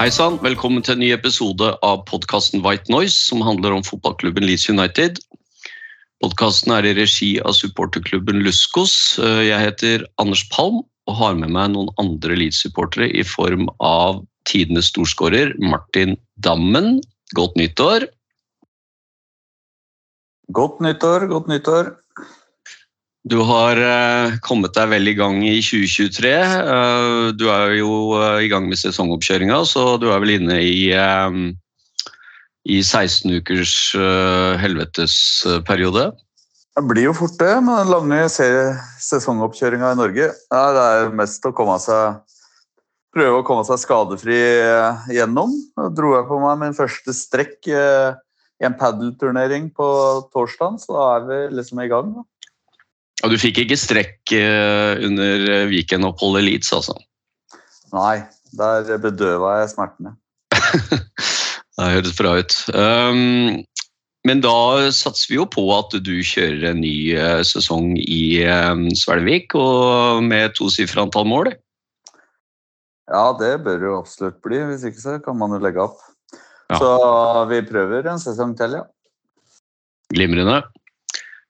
Hei sann, velkommen til en ny episode av podkasten White Noise, som handler om fotballklubben Leeds United. Podkasten er i regi av supporterklubben Luskos. Eh, Jeg heter Anders Palm og har med meg noen andre Leeds-supportere i form av tidenes storskårer Martin Dammen. Godt nyttår. Godt nyttår, godt nyttår. Du har eh, kommet deg vel i gang i 2023. Eh, du er jo eh, i gang med sesongoppkjøringa, så du er vel inne i, i 16 ukers helvetesperiode. Det blir jo fort det med den lange se- sesongoppkjøringa i Norge. Det er mest å komme seg Prøve å komme seg skadefri gjennom. Da dro jeg på meg min første strekk i en padelturnering på torsdag, så da er vi liksom i gang. Da. Og du fikk ikke strekk eh, under weekendoppholdet i Leeds, altså? Nei, der bedøva jeg smertene. Det høres bra ut. Um, men da satser vi jo på at du kjører en ny eh, sesong i um, Svelvik, og med tosifra antall mål. Ja, det bør jo absolutt bli. Hvis ikke så kan man jo legge opp. Ja. Så vi prøver en sesong til, ja. Glimrende.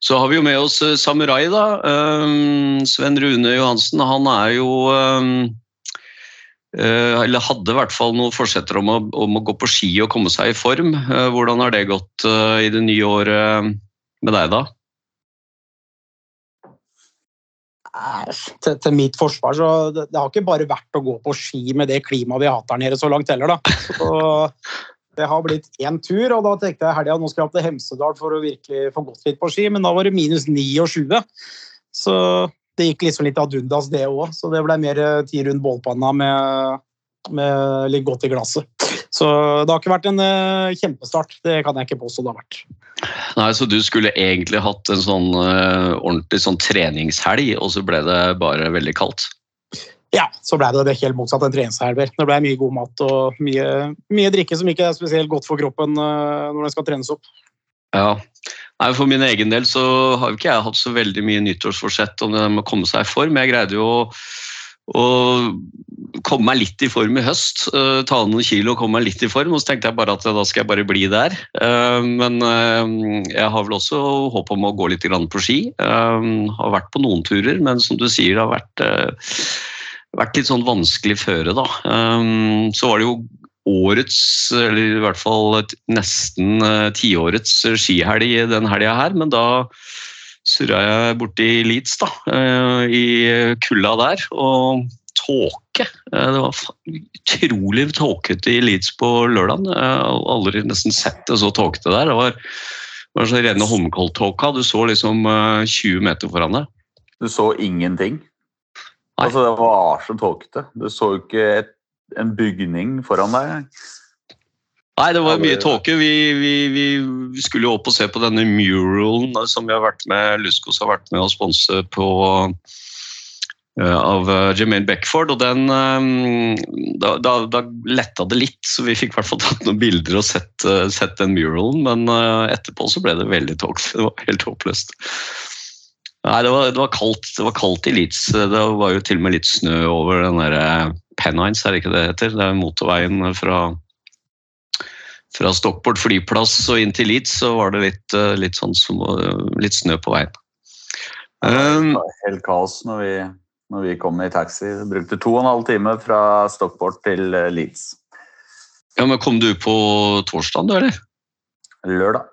Så har vi jo med oss eh, Samurai, da. Um, Sven Rune Johansen. Han er jo um, eh, Eller hadde i hvert fall noen forsetter om å, om å gå på ski og komme seg i form. Eh, hvordan har det gått i det nye året med deg, da? Til, til mitt forsvar, så det, det har ikke bare vært å gå på ski med det klimaet vi har hatt her nede så langt heller, da. Så det har blitt én tur, og da tenkte jeg helga nå skal jeg opp til Hemsedal for å virkelig få gått litt på ski, men da var det minus 29. Så det gikk liksom litt ad undas, det òg. Så det ble mer eh, tid rundt bålpanna med, med litt godt i glasset. Så det har ikke vært en eh, kjempestart. Det kan jeg ikke påstå det har vært. Nei, Så du skulle egentlig hatt en sånn eh, ordentlig sånn treningshelg, og så ble det bare veldig kaldt? Ja, så ble det det helt motsatt en treningshelver. Det ble mye god mat og mye, mye drikke som ikke er spesielt godt for kroppen eh, når den skal trenes opp. Ja. Nei, For min egen del så har ikke jeg hatt så veldig mye nyttårsforsett om det med å komme seg i form. Jeg greide jo å, å komme meg litt i form i høst. Uh, ta noen kilo og komme meg litt i form. Og så tenkte jeg bare at da skal jeg bare bli der. Uh, men uh, jeg har vel også håp om å gå litt på ski. Har vært på noen turer, men som du sier, det har vært, vært litt sånn vanskelig føre, da. Eh, så var det jo årets, eller i hvert fall nesten eh, tiårets skihelg den helga her, men da surra jeg borti Leeds, da, eh, i kulda der, og tåke. Eh, Det var utrolig tåkete i Leeds på lørdag. Aldri nesten sett det så tåkete der. Det var, var så rene Holmenkolltåka. Du så liksom eh, 20 meter foran deg. Du så ingenting. Altså, det var så tåkete. Du så ikke et, en bygning foran deg. Nei, det var mye tåke. Vi, vi, vi skulle jo opp og se på denne muralen som vi har vært med, Luskos har vært med å sponse på eh, av Jemaine Jermaine Beckford, og den eh, da, da, da letta det litt, så vi fikk i hvert fall tatt noen bilder og sett, eh, sett den muralen, men eh, etterpå så ble det veldig tåkete. Det var helt håpløst. Nei, det var, det var kaldt det var kaldt i Leeds. Det var jo til og med litt snø over den der Pennines, er det ikke det heter? Det er motorveien fra fra Stockport flyplass og inn til Leeds, så var det litt, eh, litt, sånn som, eh, litt snø på veien. Um, Det var helt kaos når vi, når vi kom i taxi. Vi brukte to og en halv time fra Stockport til eh, Leeds. ja, men Kom du på torsdag, du, eller? Lørdag.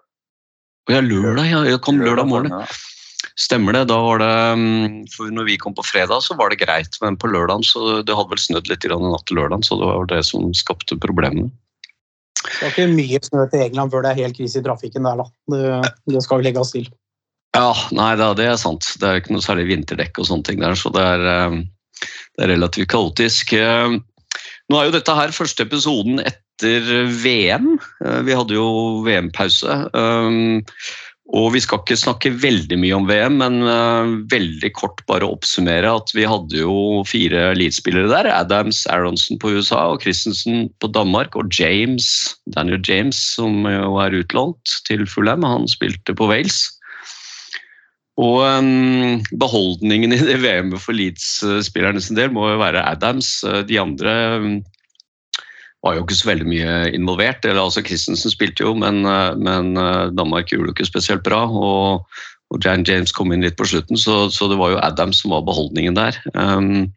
Å ja, lørdag. Ja, jeg kom lørdag morgen. formiddag. Stemmer det. Da var det mm, For når vi kom på fredag, så var det greit, men på lørdag så det hadde vel snødd litt grann natt til lørdag, så det var det som skapte problemene. Det var ikke mye snø til England før det er helt krise i trafikken der, da. Det, det skal vi legge oss til. Ja, nei, da, det er sant. Det er ikke noe særlig vinterdekk og sånne ting der, så det er eh, det er relativt kaotisk. Eh, Nå er jo dette her første episoden etter VM. Eh, Vi hadde jo VM-pause. Og vi skal ikke snakke veldig mye om VM, men eh, veldig kort bare oppsummere at vi hadde jo fire elitespillere der. Adams, Aronsen på USA og Christensen på Danmark. Og James, Daniel James, som jo er utlånt til Fulham. Han spilte på Wales. Og um, beholdningen i det VM-et for Leeds-spillerne sin del må jo være Adams. De andre var jo ikke så veldig mye involvert. eller altså Christensen spilte jo, men, uh, men uh, Danmark gjorde det ikke spesielt bra. Og, og Jan James kom inn litt på slutten, så, så det var jo Adams som var beholdningen der. Um,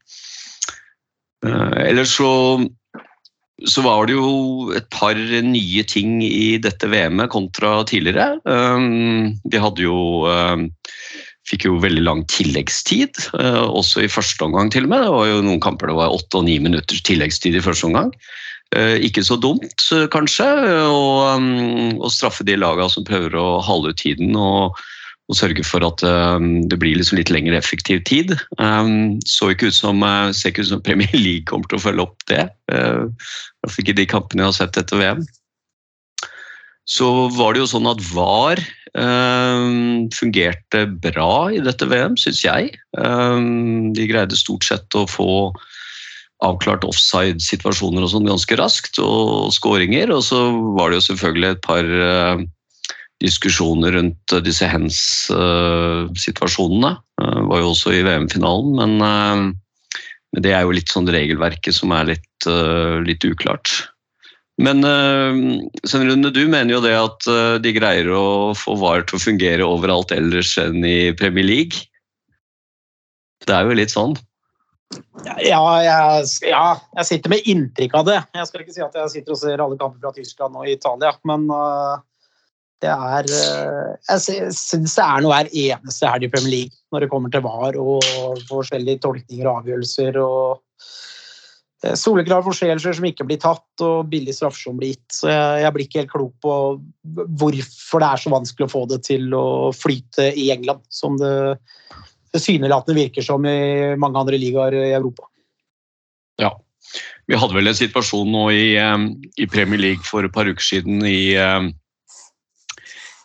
uh, ellers så så var det jo et par nye ting i dette VM-et kontra tidligere. De vi hadde jo um, Fikk jo veldig lang tilleggstid, også i første omgang til og med. Det var jo noen kamper det var åtte og ni minutters tilleggstid i første omgang. Uh, ikke så dumt, uh, kanskje, å um, straffe de lagene som prøver å halve ut tiden og, og sørge for at um, det blir liksom litt lengre effektiv tid. Så ikke ut som, ser ikke ut som Premier League kommer til å følge opp det. Iallfall ikke de kampene jeg har sett etter VM. Så var det jo sånn at VAR eh, fungerte bra i dette VM, syns jeg. Eh, de greide stort sett å få avklart offside-situasjoner og sånn ganske raskt, og skåringer. Og så var det jo selvfølgelig et par uh, diskusjoner rundt eh, disse hands-situasjonene. Det var jo også i VM-finalen, men, eh, men det er jo litt sånn regelverket som er litt, eh, litt uklart. Men uh, Rune, du mener jo det at uh, de greier å få VAR til å fungere overalt ellers enn i Premier League. Det er jo litt sånn. Ja, jeg, ja, jeg sitter med inntrykk av det. Jeg skal ikke si at jeg sitter og ser alle kamper fra Tyskland og Italia, men uh, det er uh, Jeg syns det er noe hver eneste helg i Premier League når det kommer til VAR og forskjellige tolkninger og avgjørelser. og uh, Soleklare forseelser som ikke blir tatt, og billig straffer som blir gitt. Så jeg, jeg blir ikke helt klok på hvorfor det er så vanskelig å få det til å flyte i England, som det tilsynelatende virker som i mange andre ligaer i Europa. Ja. Vi hadde vel en situasjon nå i, eh, i Premier League for et par uker siden i, eh,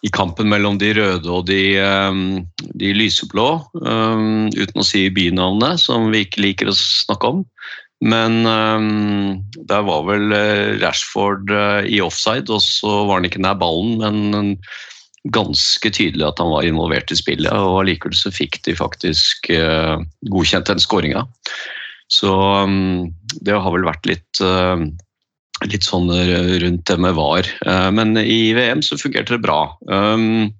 i kampen mellom de røde og de, eh, de lyseblå, eh, uten å si bynavnet, som vi ikke liker å snakke om. Men der var vel Rashford i offside, og så var han ikke nær ballen, men ganske tydelig at han var involvert i spillet, og allikevel så fikk de faktisk uh, godkjent den skåringa. Så um, det har vel vært litt, uh, litt sånn rundt det med VAR. Uh, men i VM så fungerte det bra. Um,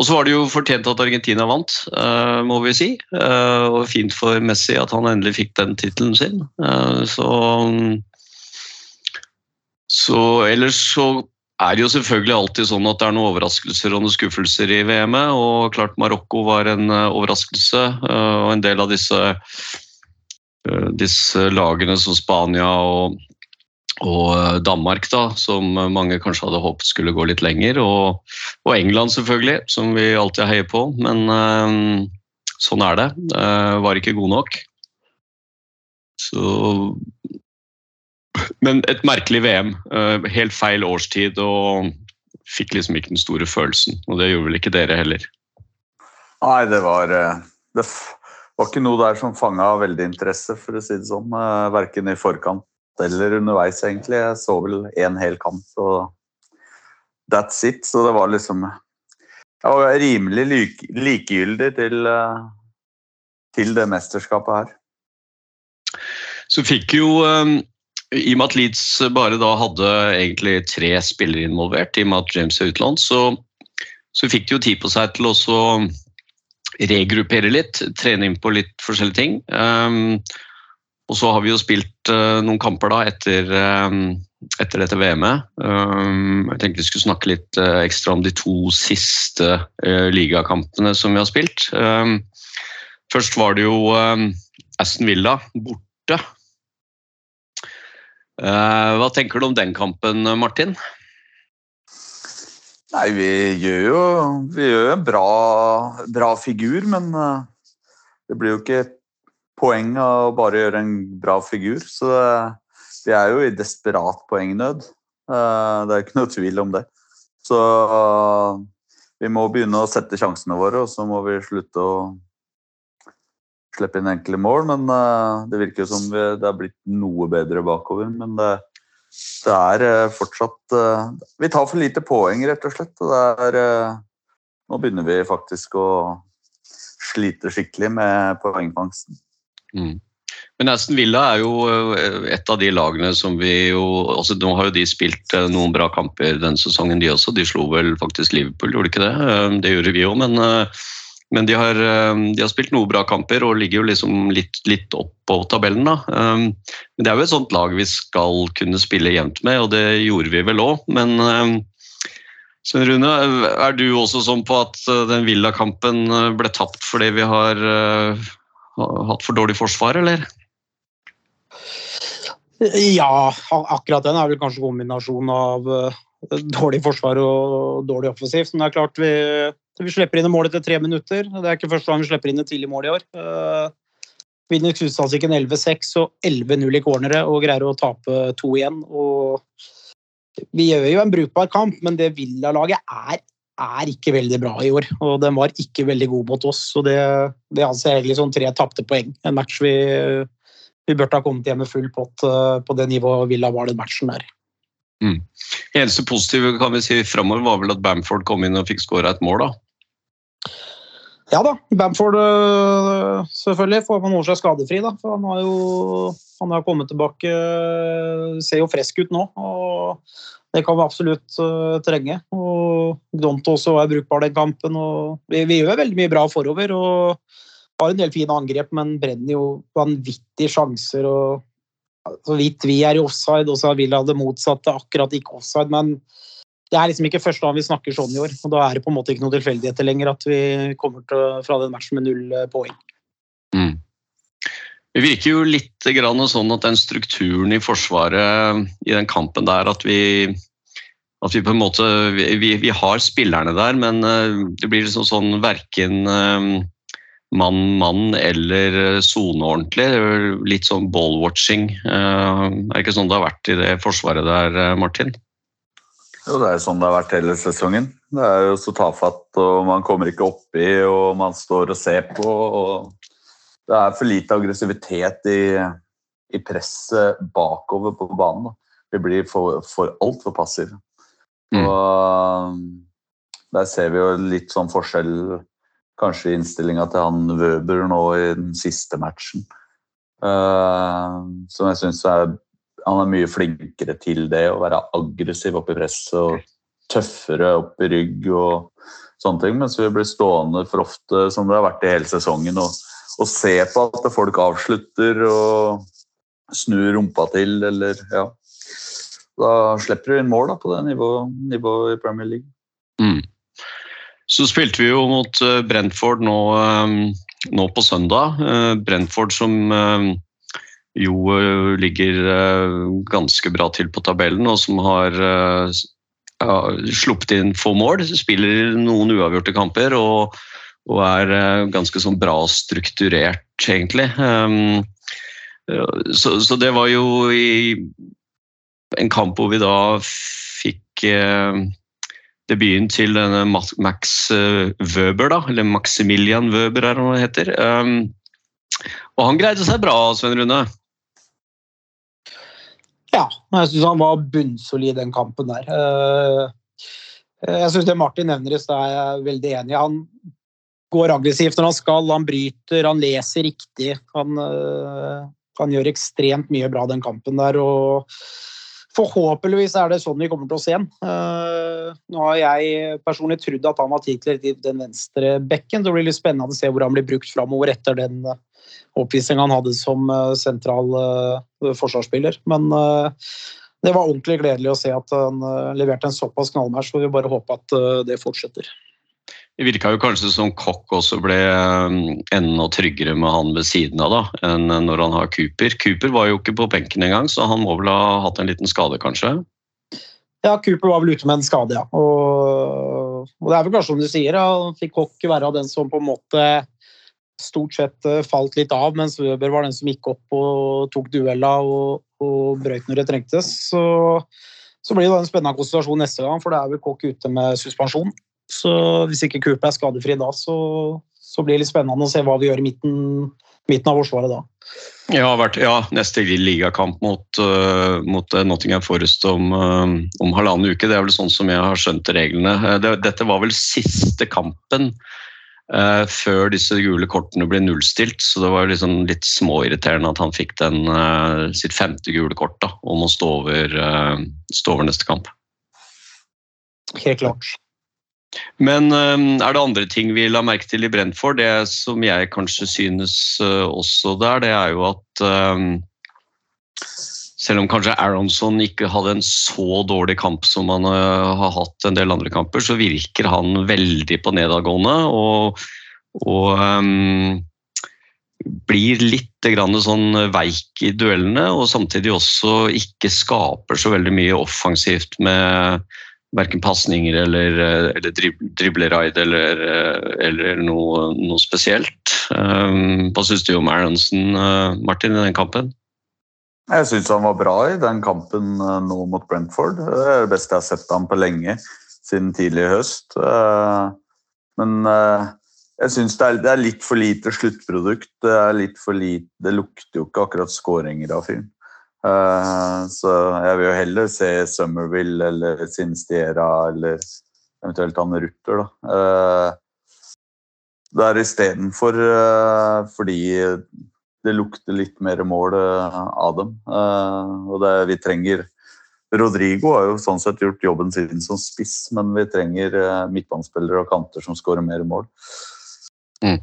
og så var det jo fortjent at Argentina vant, må vi si. Og fint for Messi at han endelig fikk den tittelen sin. Så så ellers så er det jo selvfølgelig alltid sånn at det er noen overraskelser og noen skuffelser i VM-et. Og klart Marokko var en eh, overraskelse. eh, Og en del av disse, eh, disse lagene som Spania og, og Danmark, da, som mange kanskje hadde håpet skulle gå litt lenger. Og, og England, selvfølgelig, som vi alltid heier på. Men sånn er det. Var ikke god nok. Så men et merkelig VM. eh, Helt feil årstid og fikk liksom ikke den store følelsen. Og det gjorde vel ikke dere heller. Nei, det var eh, Det var ikke noe der som fanga veldig interesse, for å si det sånn. eh, Verken i forkant eller underveis, egentlig. Jeg så vel én hel kamp, og that's it. Så det var liksom Jeg var rimelig like, likegyldig til, til det mesterskapet her. Så fikk jo I og med at Leeds bare da hadde egentlig tre spillere involvert, i og med at James er utenlands, så, så fikk de jo tid på seg til å regruppere litt, trene inn på litt forskjellige ting. Um, og så har vi jo spilt uh, noen kamper da etter, um, etter dette VM-et. Um, jeg tenkte vi skulle snakke litt uh, ekstra om de to siste uh, ligakampene som vi har spilt. Um, først var det jo um, Aston Villa borte. Eh, hva tenker du om den kampen, Martin? Nei, vi gjør jo, vi gjør en bra, bra figur, men eh, det blir jo ikke poeng av å bare gjøre en bra figur. Så vi er jo i desperat poengnød. Eh, Det er ikke noe tvil om det. Så vi må begynne å sette sjansene våre, og så må vi slutte å slippe inn enkle mål. Men eh, det virker som vi, det har blitt noe bedre bakover. Men det, det er eh, fortsatt eh, Vi tar for lite poeng, rett og slett. Og er, nå begynner vi faktisk å slite skikkelig med poengfangsten. Mm. Men Aston Villa er jo et av de lagene som vi jo altså Nå har jo de spilt noen bra kamper denne sesongen, de også. De slo vel faktisk Liverpool, gjorde de ikke det? Det gjorde vi òg, men, men de, har, eh, de har spilt noen bra kamper og ligger jo liksom litt, litt opp tabellen. da. Eh, Men det er jo et sånt lag vi skal kunne spille jevnt med, og det gjorde vi vel òg. Men eh, Svein Rune, er du også sånn på at den Villa-kampen ble tapt fordi vi har hatt for dårlig forsvar, eller? Ja, akkurat den er vel kanskje kombinasjon av dårlig forsvar og dårlig offensivt. Men det er klart vi, vi slipper inn et mål etter tre minutter. Det er ikke første gang vi slipper inn et tidlig mål i år. Uh, vinner Knutsdalsiken 11-6 og 11-0 i cornere og greier å tape 2-1. Og vi gjør jo en brukbar kamp, men det Villa-laget er, er ikke veldig bra i år. Og den var ikke veldig god mot oss, så det, det anser jeg egentlig som tre tapte poeng. En match vi vi burde ha kommet hjem med full pott eh, på det nivået Villa var den matchen der. Eneste positive kan vi si framover var vel at Bamford kom inn og fikk skåra et mål, da. Ja da, Bamford øh, selvfølgelig får man holde seg skadefri, da. For han har jo han har kommet tilbake, øh, ser jo frisk ut nå. og Det kan vi absolutt øh, trenge. og Gdonto også er brukbar den kampen. og Vi, vi gjør veldig mye bra forover og har en del fine angrep, men brenner jo vanvittige sjanser. og Så vidt vi er i offside, og så vil ha det motsatte, akkurat ikke offside. men det er liksom ikke første gang vi snakker sånn i år. og Da er det på en måte ikke noe tilfeldigheter lenger at vi kommer til, fra den matchen med null eh, poeng. Mm. Det virker jo litt sånn at den strukturen i Forsvaret i den kampen der, at vi at vi på en måte Vi, vi har spillerne der, men eh, det blir liksom sånn verken mann, mann eller sone ordentlig. Litt sånn ball-watching. Eh, Er det ikke sånn det har vært i det forsvaret der, eh, Martin? Jo, det er jo sånn det har vært hele sesongen. Det er jo så tafatt, og man kommer ikke oppi, og man står og ser på. og Det er for lite aggressivitet i, i presset bakover på banen. Da. Vi blir for, for altfor passive. Mm. Og der ser vi jo litt sånn forskjell kanskje i innstillinga til han Wøber nå i den siste matchen. Uh, som jeg syns er Han er mye flinkere til det, å være aggressiv oppe i presset og tøffere opp i rygg og sånne ting. Mens vi blir stående for ofte, som det har vært i hele sesongen, og, og se på at folk avslutter og snur rumpa til, eller ja. Da slipper du inn mål da, på det nivået, nivået i Premier League. Mm. Så spilte vi jo mot eh, Brentford nå, eh, nå på søndag. Eh, Brentford som jo eh, ligger eh, ganske bra til på tabellen, og som har eh, ja, sluppet inn få mål. Spiller noen uavgjorte kamper og, og er ganske sånn bra strukturert, egentlig. Um, så, så det var jo i en kamp hvor vi da fikk debuten til denne Max Wøber, da, eller Maximilian Wøber er han heter. Um, og han greide seg bra, Svein Rune. Ja, jeg syns han var bunnsolid den kampen der. Eh, Jeg syns det Martin nevner i stad, er jeg veldig enig i. Han går aggressivt når han skal, han bryter, han leser riktig. Han, eh, han gjør ekstremt mye bra den kampen der. og Forhåpentligvis er det sånn vi kommer til å se. Eh, Nå har jeg personlig trodd at han var til den venstre bekken. Det blir litt spennende å se hvor han blir brukt framover etter den oppvisningen han hadde som eh, sentral eh, forsvarsspiller. Men eh, det var ordentlig gledelig å se at han leverte en såpass knallmatch. og Vi bare håper at det fortsetter. Det virka jo kanskje som Kokk også ble enda tryggere med han ved siden av da, enn når han har Cooper. Cooper var jo ikke på benken engang, så han må vel ha hatt en liten skade, kanskje? Ja, Cooper var vel ute med en skade, ja. Og, og det er vel kanskje som du sier, han fikk Kokk være den som på en måte stort sett eh, falt litt av, mens Weber var den som gikk opp og tok duella og, og brøyt når det trengtes. Så, så blir det en spennende konsultasjon neste gang, for det er vel Kokk ute med suspensjon. Så hvis ikke Cooper er skadefri da, så, så blir det litt spennende å se hva vi gjør i midten, midten av Forsvaret da. Ja, vært, ja neste ligakamp mot, uh, mot eh, Nottingham Forest om, uh, om, halvannen uke. Det er vel sånn som jeg har skjønt reglene. Det, dette var vel siste kampen før disse gule kortene ble nullstilt, så det var liksom litt småirriterende at han fikk den, sitt femte gule kort da, om å stå over, stå over neste kamp. Helt klart. Men er det andre ting vi la merke til i Brentford? Det som jeg kanskje synes også der, det er jo at selv om kanskje Aronson ikke hadde en så dårlig kamp som han eh, har hatt en del andre kamper, så virker han veldig på nedadgående og, og um, blir litt sånn veik i duellene, og samtidig også ikke skaper så veldig mye offensivt med verken pasninger eller, eh, eller dribleraid eller, eh, eller noe, noe, spesielt. Um, hva syns du om Aronsen, uh, Martin, i den kampen? Jeg syns han var bra i den kampen nå mot Brentford. Det er det beste jeg har sett ham på lenge, siden tidlig i høst. Men jeg syns det, er litt for lite sluttprodukt. Det, er litt for lite, det lukter jo ikke akkurat skåringer av fyren. Så jeg vil jo heller se Summerville eller Sinstiera eller eventuelt Anne Rutter, da. Det er istedenfor fordi det lukter litt mer mål av dem. og det, vi trenger Rodrigo har jo sånn sett gjort jobben sin som spiss, men vi trenger midtbanespillere og kanter som skårer mer mål. Mm.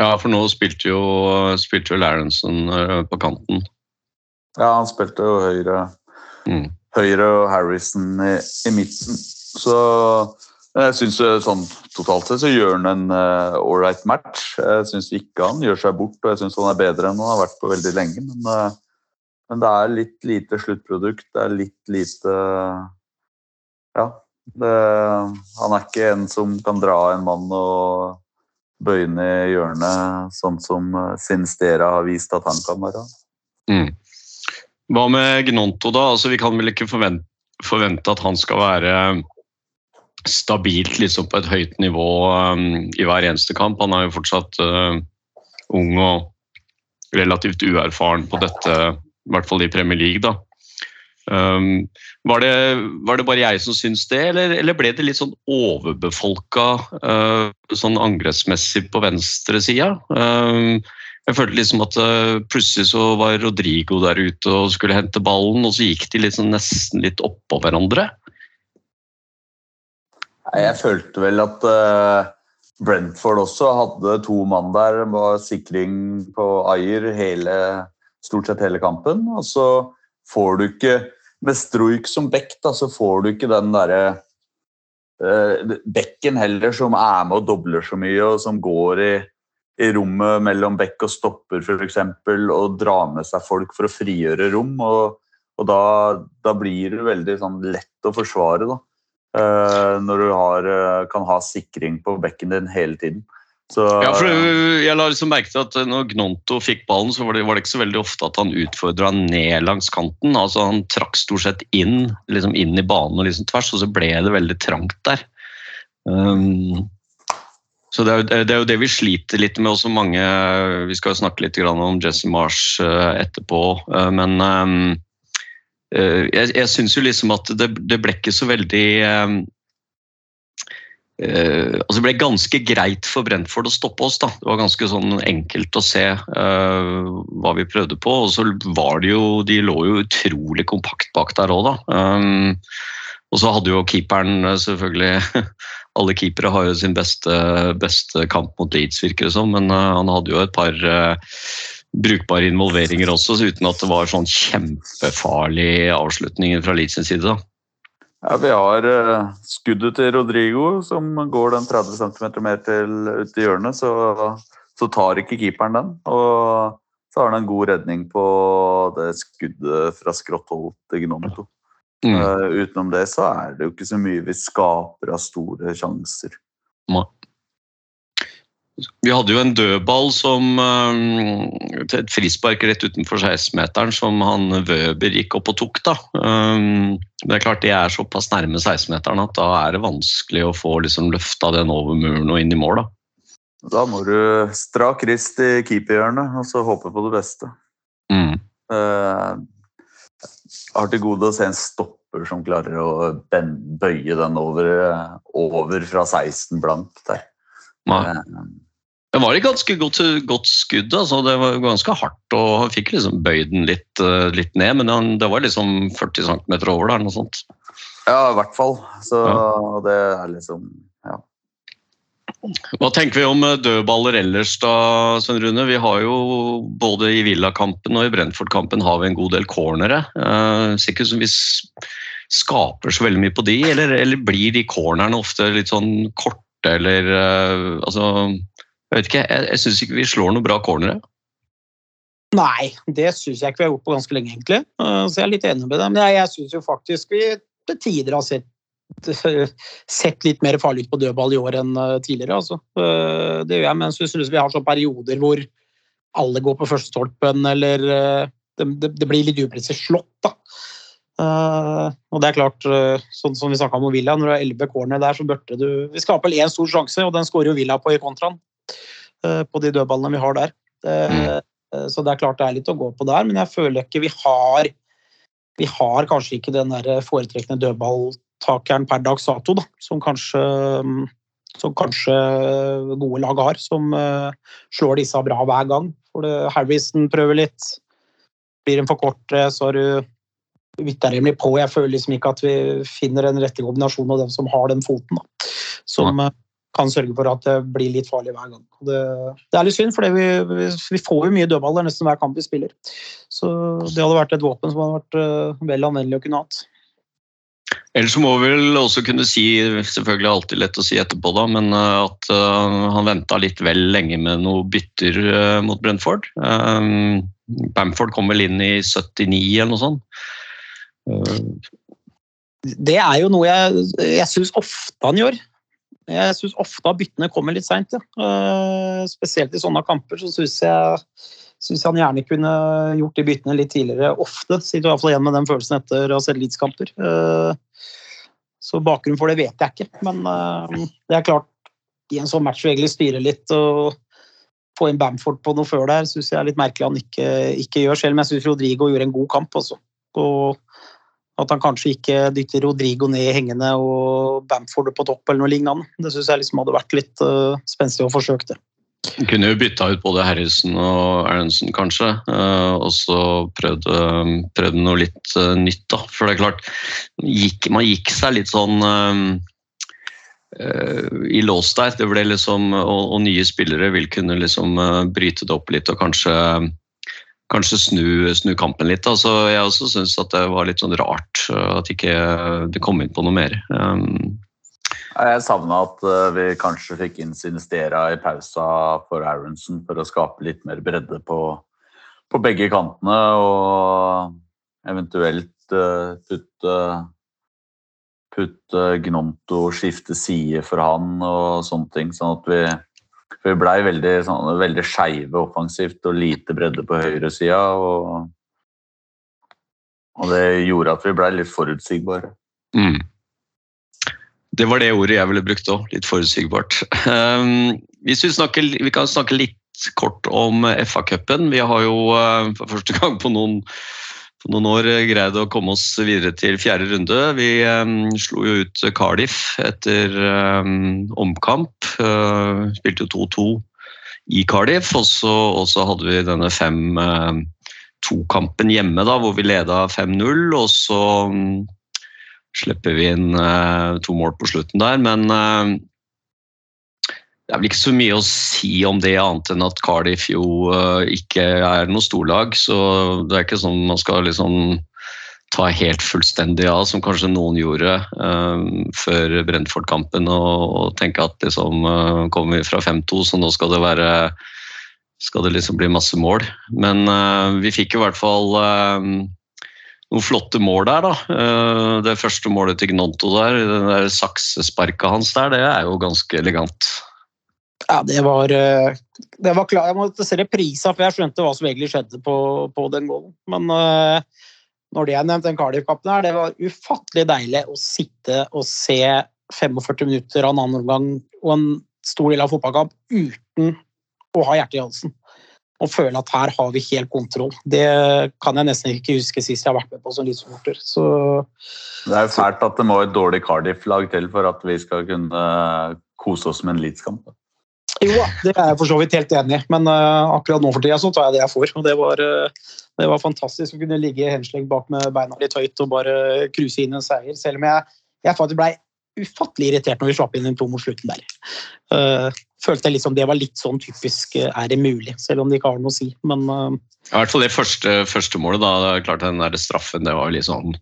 Ja, for nå spilte jo, spilte jo Larenson på kanten. Ja, han spilte jo høyre, mm. høyre og Harrison i, i midten. Så jeg syns sånn totalt sett så gjør han en ålreit uh, match. Jeg syns ikke han gjør seg bort, og jeg syns han er bedre enn han har vært på veldig lenge. Men, uh, men det er litt lite sluttprodukt. Det er litt lite Ja. Det, han er ikke en som kan dra en mann og bøye ned hjørnet, sånn som Sinstera har vist at han kan være. Mm. Hva med Gnonto, da? Altså, vi kan vel ikke forvente, forvente at han skal være stabilt liksom, på et høyt nivå um, i hver eneste kamp. Han er jo fortsatt uh, ung og relativt uerfaren på dette, i hvert fall i Premier League. da. Um, var, det, var, det, bare jeg som syntes det, eller, eller, ble det litt sånn overbefolka uh, sånn angrepsmessig på venstresida? Um, jeg følte liksom at uh, plutselig så var Rodrigo der ute og skulle hente ballen, og så gikk de liksom nesten litt oppå hverandre. Jeg følte vel at uh, Brentford også hadde to mann der. med sikring på Ayer hele, stort sett hele kampen. Og så får du ikke Med Struik som back, da, så får du ikke den derre uh, bekken heller som er med og dobler så mye, og som går i i rommet mellom bekk og stopper f.eks. og drar med seg folk for å frigjøre rom. Og, og da, da, blir det veldig sånn, lett å forsvare da. Uh, når du har, uh, kan ha sikring på bekken din hele tiden. Så, ja, for jeg la liksom merke til at når Gnonto fikk ballen, så var det, var det ikke så veldig ofte at han utfordra ned langs kanten. altså Han trakk stort sett inn, liksom inn i banen og liksom tvers, og så ble det veldig trangt der. Um, så det er, det er, jo det vi sliter litt med også mange Vi skal jo snakke litt om Jesse Marsh eh, etterpå, eh, men eh, jeg, jeg syns jo liksom at det, det, ble ikke så veldig altså Det ble ganske greit for Brentford å stoppe oss. da. Det var ganske sånn enkelt å se uh, hva vi prøvde på. Og så var det jo De lå jo utrolig kompakt bak der òg, da. Um, og så hadde jo keeperen selvfølgelig alle keepere har jo sin beste, beste kamp mot Leeds, virker det som, men uh, han hadde jo et par uh, brukbare involveringer også, uten at det var sånn kjempefarlig avslutning fra Leeds side. da. Ja, Vi har uh, skuddet til Rodrigo, som går den 30 cm mer til ut i hjørnet. Så, så, tar ikke keeperen den. Og så har han en god redning på det skuddet fra skrått hold til Gnonto. Mm. Uh, utenom det så er det jo ikke så mye vi skaper av store sjanser. Vi hadde jo en dødball som eh, Et frispark rett utenfor 16-meteren som han Wøber gikk opp og tok. da. Men Det er klart de er såpass nærme 16-meteren at da er det vanskelig å få liksom løfta den over muren og inn i mål. da. Da må du strak rist i keeperhjørnet og så håpe på det beste. Mm. Eh, Jeg har til gode å se en stopper som klarer å bøye den over, over fra 16 blank der. Nei. Eh, Det var et ganske godt, godt skudd. altså Det var ganske hardt, og han fikk liksom bøyd den litt, eh, litt ned, men han, det var liksom 40 cm over der. noe sånt. Ja, i hvert fall. Så det er liksom Ja. Hva tenker vi om eh, dødballer ellers da, Svein Rune? Vi har jo både i Villa-kampen og i Brentford-kampen har vi en god del cornere. Ser ikke ut som vi skaper så veldig mye på de, eller, eller blir de cornerne ofte litt sånn korte, eller eh, altså Jeg vet ikke, jeg, jeg syns ikke vi slår noen bra cornere. Nei, det syns jeg ikke vi har gjort på ganske lenge, egentlig. Eh, Så jeg er litt enig med deg. Men jeg, jeg syns jo faktisk vi til tider har sett, sett litt mer farlig ut på dødball i år enn eh, tidligere. Altså. Eh, Det gjør jeg, men jeg syns vi har sånne perioder hvor alle går på førstestolpen, eller det, det, det blir litt upresist slått, da. Og det er klart, sånn som vi snakka om Villa, når du har elleve corner der, så burde du Vi skaper vel én stor sjanse, og den skårer jo Villa på i kontraen. Eh, På de dødballene vi har der. Eh, Mm. Eh, Så det er klart det er litt å gå på der, men jeg føler ikke vi har Vi har kanskje ikke den der foretrekkende dødballtakeren per dags dato, da, som kanskje mm, som kanskje gode lag har, som eh, slår disse bra hver gang. For det, Harrison prøver litt. Blir den for kort, eh, så har du rimelig på. Jeg føler liksom ikke at vi finner den rette kombinasjonen av dem som har den foten. Da. Som eh, kan sørge for at det blir litt farlig hver gang. Det, det er litt synd, for vi, vi, får jo mye dødballer nesten hver kamp vi spiller. Så det hadde vært et våpen som hadde vært eh, vel anvendelig å kunne hatt. Ellers må vi vel også kunne si, selvfølgelig alltid lett å si etterpå, da, men eh, at eh, han venta litt vel lenge med noen bytter mot Brentford. Bamford kom vel inn i 79 eller noe sånt. Det er jo noe jeg, jeg syns ofte han gjør. Jeg syns ofte at byttene kommer litt seint. Ja. Eh, Spesielt i sånne kamper så syns jeg synes han gjerne kunne gjort de byttene litt tidligere. Ofte. Sitter fall igjen med den følelsen etter å ha sett Leeds-kamper. Eh, Så bakgrunnen for det vet jeg ikke. Men eh, det er klart, i en sånn match hvor egentlig styrer litt og få inn Bamford på noe før der, syns jeg er litt merkelig han ikke, ikke gjør. Selv om jeg syns Rodrigo gjorde en god kamp. Også. Og at han kanskje ikke dytter Rodrigo ned i hengende og Bamford på topp eller noe lignende. Det syns jeg liksom hadde vært litt uh, spenstig å forsøke det. kunne jo bytta ut både Harrison og Aronsen, kanskje. Uh, og så prøvde, prøvd, noe litt uh, nytt, da. For det er klart, gikk, man gikk seg litt sånn eh, eh, i lås der. Det ble liksom, og, og nye spillere vil kunne liksom eh, bryte det opp litt og kanskje Kanskje snu, snu kampen litt. Så jeg også syns at det var litt sånn rart eh, at ikke det kom inn på noe mer. Um, Jeg savna at eh, vi kanskje fikk inn Sinistera i pausa for Aronsen for å skape litt mer bredde på, på begge kantene, og eventuelt uh, putte putte Gnonto, skifte side for han og sånne ting. Sånn at vi, vi blei veldig, sånn, veldig skeive offensivt og lite bredde på høyresida. Og, og det gjorde at vi blei litt forutsigbare. Mm. Det var det ordet jeg ville brukt òg, litt forutsigbart. Um, hvis vi, snakker, vi kan snakke litt kort om FA-cupen. Vi har jo uh, for første gang på noen, på noen år uh, greid å komme oss videre til fjerde runde. Vi um, slo jo ut Cardiff etter um, omkamp. Uh, spilte 2-2 i Cardiff, og så, hadde vi denne fem uh, to-kampen hjemme, da, hvor vi leda 5-0. Og så um, slipper vi inn uh, to mål på slutten der, men det er vel ikke så mye å si om det, annet enn at Cardiff jo uh, ikke er noe storlag. Så det er ikke sånn man skal liksom ta helt fullstendig av, som kanskje noen gjorde før Brentford-kampen, og, og tenke at liksom kommer vi fra 5-2, så nå skal det være skal det liksom bli masse mål. Men vi fikk i hvert fall noen flotte mål der, da. Det første målet til Gnonto der, det der saksesparket hans der, det er jo ganske elegant. Ja, det var, eh, det var. Jeg måtte se reprisa, for jeg skjønte hva som egentlig skjedde på, på den gålen. Men eh, når det er nevnt, den Cardiff-kampen her, det var ufattelig deilig å sitte og se 45 minutter av en annen omgang og en stor del av fotballkamp uten å ha hjertet i halsen. Og føle at her har vi helt kontroll. Det kan jeg nesten ikke huske sist jeg har vært med på som elitesupporter. Så Det er fælt at det må et dårlig Cardiff-lag til for at vi skal kunne kose oss med en Leeds-kamp. Jo da, det er jeg for så vidt helt enig i, men uh, akkurat nå for tida så tar jeg det jeg får. Og det var, uh, det var fantastisk å kunne ligge henslengt bak med beina litt høyt og bare cruise inn en seier. Selv om jeg, jeg faktisk ble ufattelig irritert når vi slapp inn en to mot slutten der. Uh, følte jeg liksom det var litt sånn typisk er det mulig, selv om det ikke har noe å si. Men uh, I hvert fall det første, første målet. da, det er klart Den der straffen det var litt sånn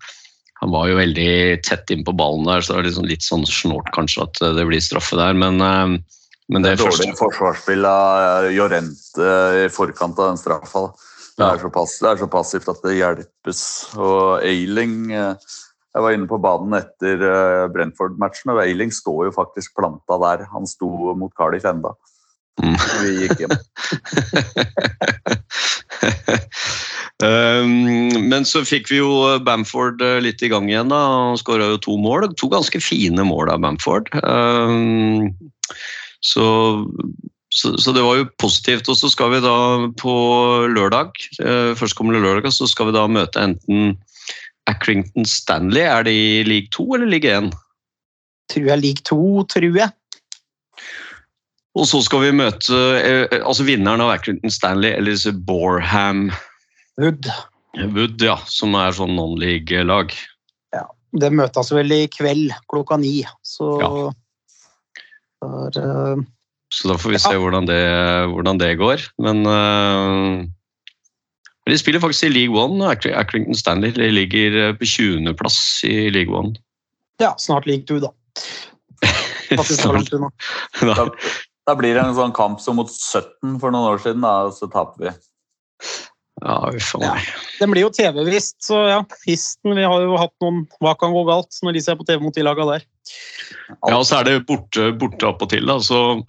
Han var jo veldig tett innpå ballen der, så det var liksom litt sånn snålt kanskje at det blir straffe der. Men, eh, men det første Dårlig forsvarsspill av Jorente i forkant av den straffa. Det er, pass, det er så passivt at det hjelpes. Og Eiling eh, Jeg var inne på banen etter eh, Brentford-matchen, og Eiling står jo faktisk planta der. Han sto mot Cardiff enda. Mm. Vi gikk hjem. Um, Men så fikk vi jo Bamford eh, litt i gang igjen. da, Han skåra jo to mål. To ganske fine mål av Bamford. Så, så, så det var jo positivt. Og så skal vi da på lørdag, eh, førstkommende lørdag, så skal vi da møte enten Accrington Stanley. Er det i league 2 eller league 1? tror jeg league to, tror jeg. Og så skal vi møte eh, altså vinneren av Accrington Stanley, eller Borham Wood. Wood, ja, som er sånn non-league-lag. Ja. Det møtes vel i kveld klokka ni, så Ja. Der, eh, Så da får vi se hvordan, det, hvordan det går. Men uh, de spiller faktisk i League One. Accring- Accrington Stanley de ligger eh, på 20.-plass i League One. ja, snart league two, da. Da, da blir det en sånn kamp som mot 17 for noen år siden, da, så taper vi. Ja, uff a Ja. Den blir jo TV-vist, så ja. Histen, vi har jo hatt noen Hva kan gå galt når de ser på TV mot de laga der? Ja, og så er det borte, borte til, da. Så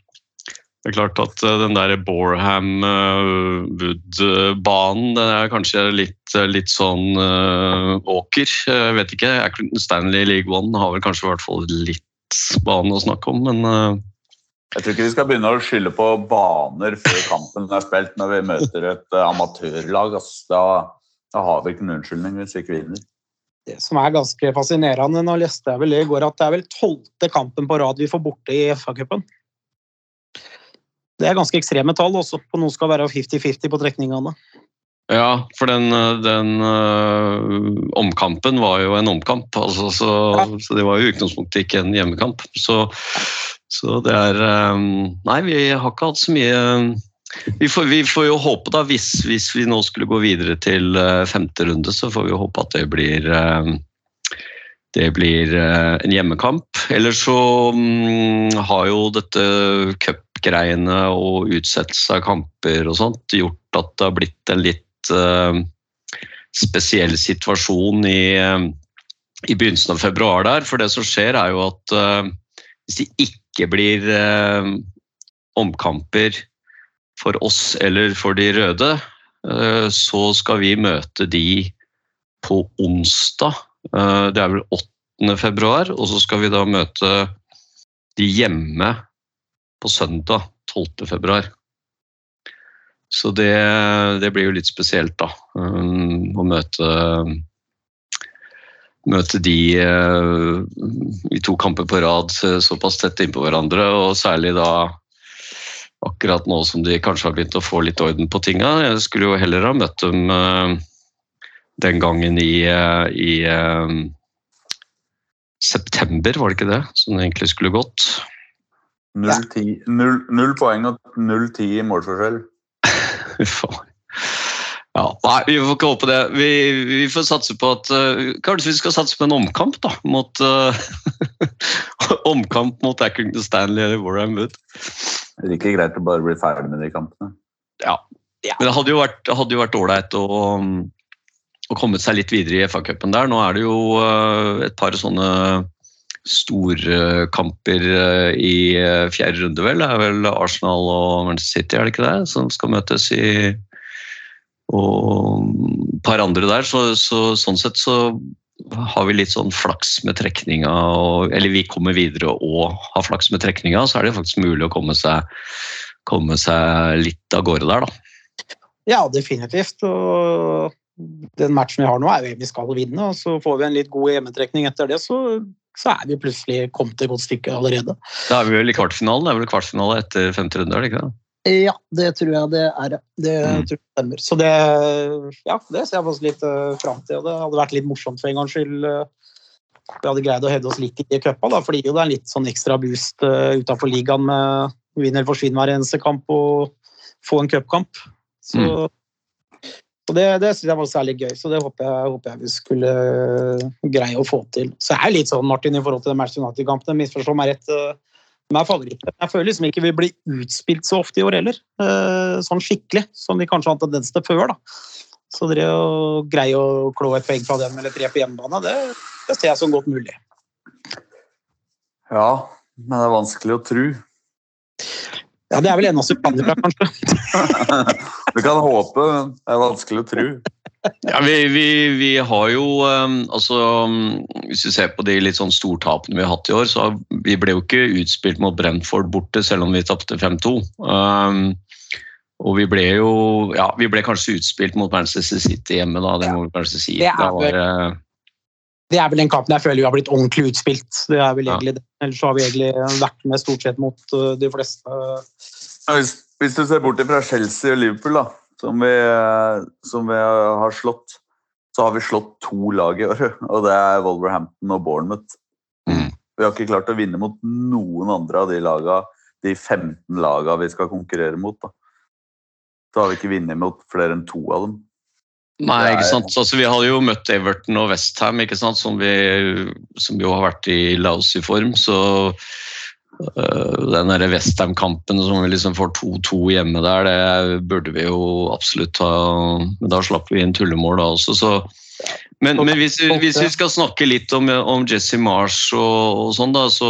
det er klart at eh, den der Boreham eh, Wood-banen, den er kanskje litt, eh, litt sånn eh, åker. Jeg vet ikke. Accrington Stanley League One har vel kanskje i hvert fall litt bane å snakke om, men eh, Jeg tror ikke vi skal begynne å skylde på baner før kampen er spilt når vi møter et eh, amatørlag. Da, da har vi ikke noen unnskyldning hvis vi ikke vinner. Det som er ganske fascinerende, nå leste jeg vel i går, at det er vel tolvte kampen på rad vi får borte i FA-cupen. Det er ganske ekstreme tall også, på noen skal være 50-50 på trekningene. Ja, for den, den øh, omkampen var jo en omkamp, altså, så, så det var jo i utgangspunktet ikke en hjemmekamp. Så, så det er øh, Nei, vi har ikke hatt så mye vi får, vi får jo håpe, da, hvis, hvis vi nå skulle gå videre til øh, femte runde, så får vi håpe at det blir øh, det blir øh, en hjemmekamp. Eller så mm, har jo dette cupgreiene og utsettelse av kamper og sånt gjort at det har blitt en litt eh, spesiell situasjon i, eh, i begynnelsen av februar der. For det som skjer er jo at eh, hvis de ikke blir eh, omkamper for oss eller for de røde, eh, så skal vi møte de på onsdag. Eh, det er vel 8. februar, og så skal vi da møte de hjemme på søndag 12. februar. Så det, det blir jo litt spesielt, da. um, Å møte Møte de uh, i to kamper på rad uh, såpass tett innpå hverandre, og særlig da akkurat nå som de kanskje har begynt å få litt orden på tinga. Jeg skulle jo heller ha møtt dem uh, den gangen i, i september, var det ikke det? Som det egentlig skulle gått. Null, ti- null, null poeng og 0-10 i målforskjell. Faen. Ja, nei, vi får ikke håpe det. Vi, vi får satse på at uh, Kanskje vi skal satse på en omkamp, da. Mot, uh, omkamp mot Accrington Stanley eller Warham Wood. Det er ikke greit å bare bli ferdig med de kampene. Men det hadde jo vært det hadde jo vært ålreit å, å komme seg litt videre i FA-cupen der. Nå er det jo uh, et par sånne store kamper eh, i eh, fjerde runde, vel. Det er vel Arsenal og Manchester City, er det ikke det, som skal møtes i Og et par andre der. Så, så sånn sett så har vi litt sånn flaks med trekninga, og, eller vi kommer videre og har flaks med trekninga, så er det faktisk mulig å komme seg, komme seg litt av gårde der, da. Ja, definitivt. Og den matchen vi har nå, er jo vi skal vinne. Og så får vi en litt god hjemmetrekning etter det, så, så er vi plutselig kommet et godt stykke allerede. Da er vi vel i kvartfinalen. Det er vel kvartfinale etter femte runde, er det ikke det? Ja, det tror jeg det er. Det Mm. tror jeg stemmer. Så det, ja, det ser jeg faktisk litt uh, fram til. Og det hadde vært litt morsomt for en gangs skyld. eh, vi hadde greid å hevde oss litt i cupa, da, fordi jo det er litt sånn ekstra boost uh, utafor ligaen med vinner eller forsvinner hver eneste kamp og få en cupkamp. Så, så det, det syns jeg var særlig gøy. Så det håper jeg, håper jeg vi skulle eh, greie å få til. Så jeg er litt sånn, Martin, i forhold til Manchester United-kampene. Misforstå meg rett. Er favoritter. Jeg føler liksom ikke vi blir utspilt så ofte i år heller. eh, Sånn skikkelig, som vi kanskje har hatt tendens til før. da. Så det å greie å klå et poeng fra dem eller tre på hjemmebane, det, det ser jeg som godt mulig. Ja, men det er vanskelig å tro. Ja, Det er vel en av kan kanskje. Vi kan håpe, men det er vanskelig å tro. Ja, vi, vi, vi har jo um, altså Hvis vi ser på de litt sånn stortapene vi har hatt i år, så vi ble jo ikke utspilt mot Brentford borte, selv om vi tapte 5-2. Um, og vi ble jo Ja, vi ble kanskje utspilt mot Manchester City hjemme, da. Det må vi kanskje si. Det er eh, Det er vel den kampen jeg føler vi har blitt ordentlig utspilt. Det er vel Ja. egentlig det. Ellers har vi egentlig vært med stort sett mot uh, de fleste. Hvis, hvis du ser bort fra Chelsea og Liverpool, da, som vi, som vi har slått, så har vi slått to lag i år. Og det er Wolverhampton og Bournemouth. Mm. Vi har ikke klart å vinne mot noen andre av de laga, de 15 laga vi skal konkurrere mot. Da. Så har vi ikke vunnet mot flere enn to av dem. Nei, ikke sant. Altså, vi hadde jo møtt Everton og Westham, ikke sant, som, vi, som jo har vært i lousy form. Så den derre Westham-kampen som vi liksom får 2-2 hjemme der, det burde vi jo absolutt ha Men da slapp vi inn tullemål da også, så men, men hvis, vi- hvis vi skal snakke litt om, om Jesse Marsh og, og sånn, da, så,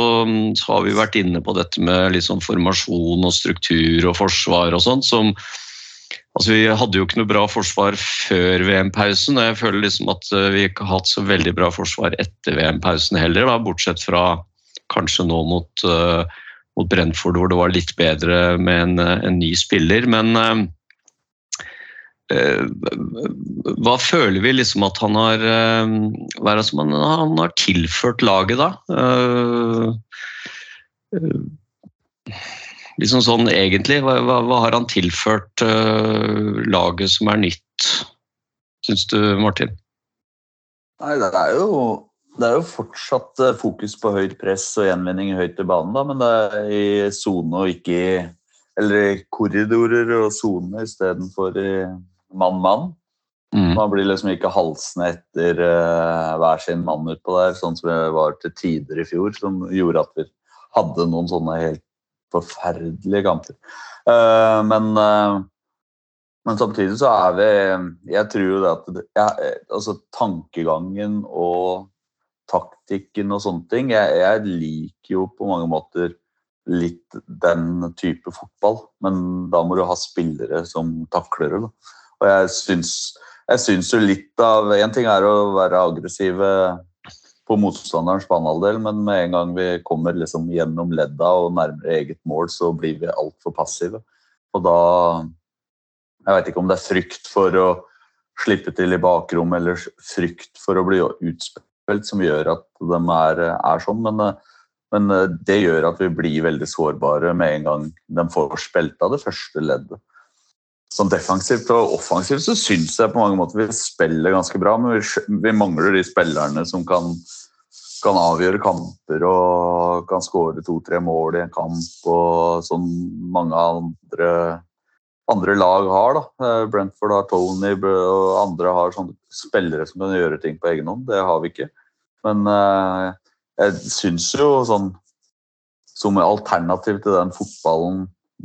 så har vi vært inne på dette med sånn formasjon og struktur og forsvar og sånn. som Altså, Vi hadde jo ikke noe bra forsvar før VM-pausen, og jeg føler liksom at eh, vi ikke har hatt så veldig bra forsvar etter VM-pausen heller, da, bortsett fra kanskje nå mot, eh, mot Brentford, hvor det var litt bedre med en, eh, en ny spiller. Men eh, hva føler vi liksom at han har Hva er det som han, han har tilført laget, da? Liksom sånn egentlig, hva, hva, har han tilført laget som er nytt, syns du, Martin? Nei, det er jo, det er jo fortsatt eh, fokus på høyt press og gjenvinning høyt i banen, da, men det er i sone og ikke i Eller i korridorer og sone istedenfor i mann-mann. Mm. Man blir liksom ikke halsende etter uh, hver sin mann utpå der, sånn som det var til tider i fjor, som gjorde at vi hadde noen sånne helt forferdelige kamper. Uh, men, uh, men samtidig så er vi Jeg tror jo det at det, ja, altså tankegangen og taktikken og sånne ting jeg, jeg liker jo på mange måter litt den type fotball, men da må du ha spillere som takler det. Og jeg syns, jeg syns jo litt av En ting er å være aggressive på motstanderens banehalvdel, men med en gang vi kommer liksom gjennom ledda og nærmere eget mål, så blir vi altfor passive. Og da Jeg vet ikke om det er frykt for å slippe til i bakrom eller frykt for å bli utspilt som gjør at de er, er sånn, men, men det gjør at vi blir veldig sårbare med en gang de får spilt av det første leddet. Sånn defensivt og offensivt så syns jeg på mange måter vi spiller ganske bra, men vi, vi mangler de spillerne som kan, kan avgjøre kamper og kan skåre to-tre mål i en kamp, og sånn mange andre, andre lag har. da. Eh, Brentford har Tony, og andre har sånne spillere som kan gjøre ting på egen hånd. Det har vi ikke. Men eh, jeg syns jo sånn som alternativ til den fotballen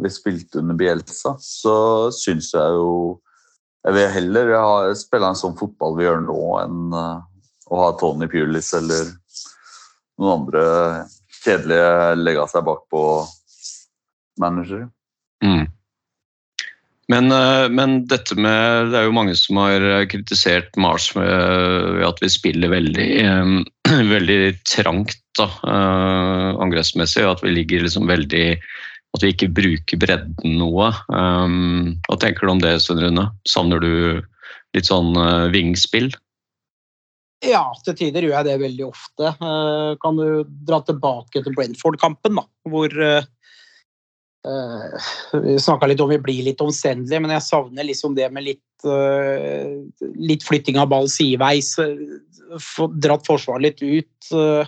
vi spilte under Bielsa, så syns jeg jo Jeg vil heller ha, spille en sånn fotball vi gjør nå, enn uh, å ha Tony Pulis eller noen andre kjedelige legge seg bakpå-managere. Mm. Men, eh, men dette med Det er jo mange som har kritisert Mars ved at vi spiller veldig, eh, veldig trangt da, eh, angrepsmessig, at vi ligger liksom veldig At vi ikke bruker bredden noe. Hva tenker du om det, Svein Rune? Savner du litt sånn eh, vingspill? Ja, til tider gjør jeg det veldig ofte. Eh, Kan du dra tilbake til Brentford-kampen, da, hvor eh, eh, Vi snakka litt om vi blir litt omstendelige, men jeg savner liksom det med litt, uh, litt flytting av ball sideveis. For, Dratt forsvaret litt ut. Uh,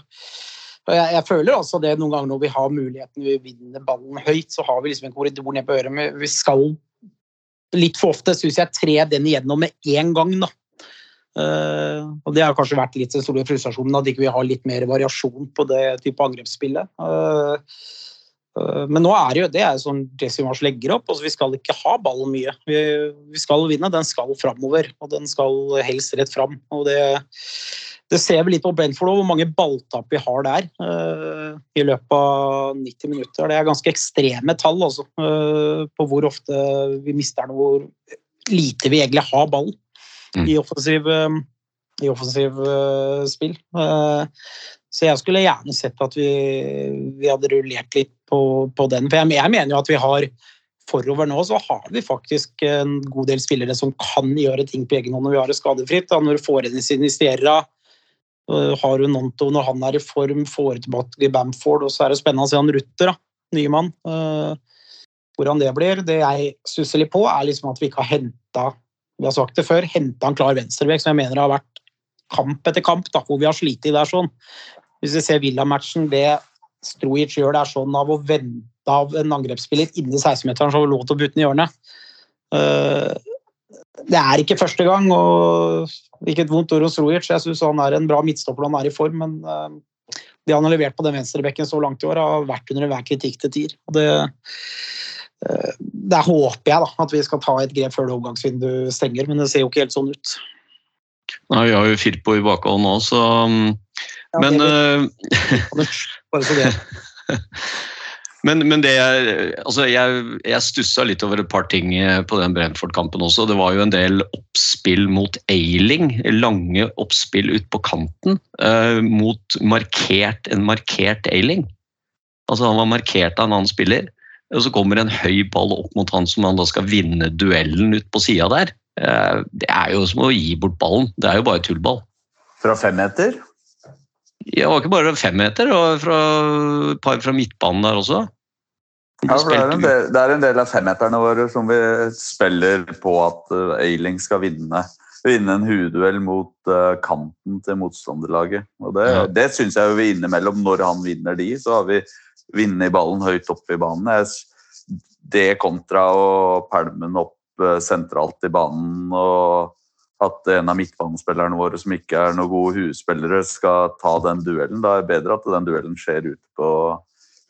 jeg, jeg føler altså det noen ganger når vi har muligheten, vi vinner ballen høyt, så har vi liksom en korridor ned på øret. Men vi skal litt for ofte, syns jeg, tre den igjennom med én gang, da. Uh, og Det har kanskje vært litt den store frustrasjonen at ikke vi har litt mer variasjon på det type angrepsspillet. Eh, eh, men nå er det jo det er sånn Jesse Mars legger opp. altså Vi skal ikke ha ballen mye. Vi, vi skal vinne, den skal framover. Og den skal helst rett fram. Og det, det ser vi litt på Brentford òg, hvor mange balltap vi har der uh, i løpet av 90 minutter. Det er ganske ekstreme tall altså, uh, på hvor ofte vi mister den, hvor lite vi egentlig har ballen Mm. i offensiv, eh, i offensiv uh, spill. Eh, så jeg skulle gjerne sett at vi, vi hadde rullert litt på, på den. For jeg, jeg mener jo at vi har forover nå så har vi faktisk en god del spillere som kan gjøre ting på egen hånd når vi har det skadefritt. Da. Når du får inn Sinistera, øh, har du Nonto når han er i form, får tilbake Bamford, og så er det spennende å se han Rutter, da, nymann. mann. hvordan det blir. Det jeg stusser litt på, er liksom at vi ikke har henta vi har sagt det før, henta en klar venstrebekk som jeg mener har vært kamp etter kamp, da, hvor vi har slitt der sånn. Hvis vi ser Villa-matchen, det Strujic gjør det er sånn av å vente av en angrepsspiller inni 16-meteren som har lov til å putte den i hjørnet. Eh, Det er ikke første gang, og ikke et vondt ord om Strujic. Jeg syns han er en bra midtstopper når han er i form, men eh, det han har levert på den venstrebekken så langt i år, har vært under enhver kritikk til tier. Og det, eh, der håper jeg da, at vi skal ta et grep før det overgangsvinduet stenger, men det ser jo ikke helt sånn ut. Nei, vi har jo Firpo i bakhånd nå, så Ja, Men, det- eh, bare så det. men, men det jeg, altså jeg, jeg stussa litt over et par ting eh, på den Brentford-kampen også. Det var jo en del oppspill mot Ailing, lange oppspill ut på kanten, uh, mot markert, en markert Ailing. Altså Han var markert av en annen spiller, og så kommer en høy ball opp mot han som han da skal vinne duellen ut på sida der. Eh, det er jo som å gi bort ballen. Det er jo bare tullball. Fra fem meter. Det var ikke bare femmeter, det var fra, et par fra midtbanen der også. Ja, for det, er en del, det er en del av femmeterne våre som vi spiller på at Eiling skal vinne, vinne en hudduell mot uh, kanten til motstanderlaget. Og det, Ja. det syns jeg jo vi innimellom, når han vinner de, så har vi vunnet ballen høyt oppe i banen. Jeg, det kontra å pælme den opp uh, sentralt i banen og at en av midtbanespillerne våre som ikke er noen gode huespillere, skal ta den duellen. Da er det bedre at den duellen skjer ute på,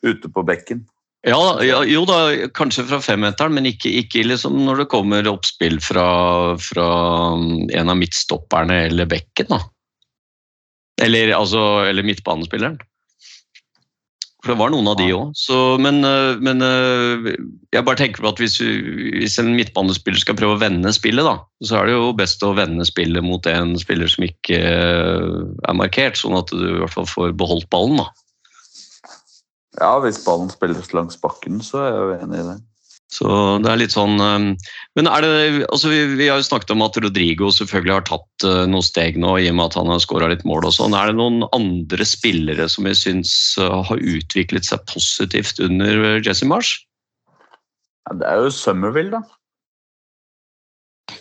ute på bekken. Ja, ja, jo da, kanskje fra femmeteren, men ikke, ikke liksom når det kommer oppspill fra, fra um, en av midtstopperne eller bekken. da. Eller, altså, eller midtbanespilleren. For det var noen av de òg. Men, øh, men øh, jeg bare tenker på at hvis, hvis en midtbanespiller skal prøve å vende spillet, da, så er det jo best å vende spillet mot en spiller som ikke øh, er markert, sånn at du i hvert fall får beholdt ballen. da. Ja, hvis ballen spilles langs bakken, så er jeg jo enig i det. Så det er litt sånn Men er det altså vi, vi har jo snakket om at Rodrigo selvfølgelig har tatt øh, noen steg nå, i og med at han har skåra litt mål og sånn. Er det noen andre spillere som vi syns øh, har utviklet seg positivt under øh, Jesse Marsh? Ja, det er jo Summerville, da.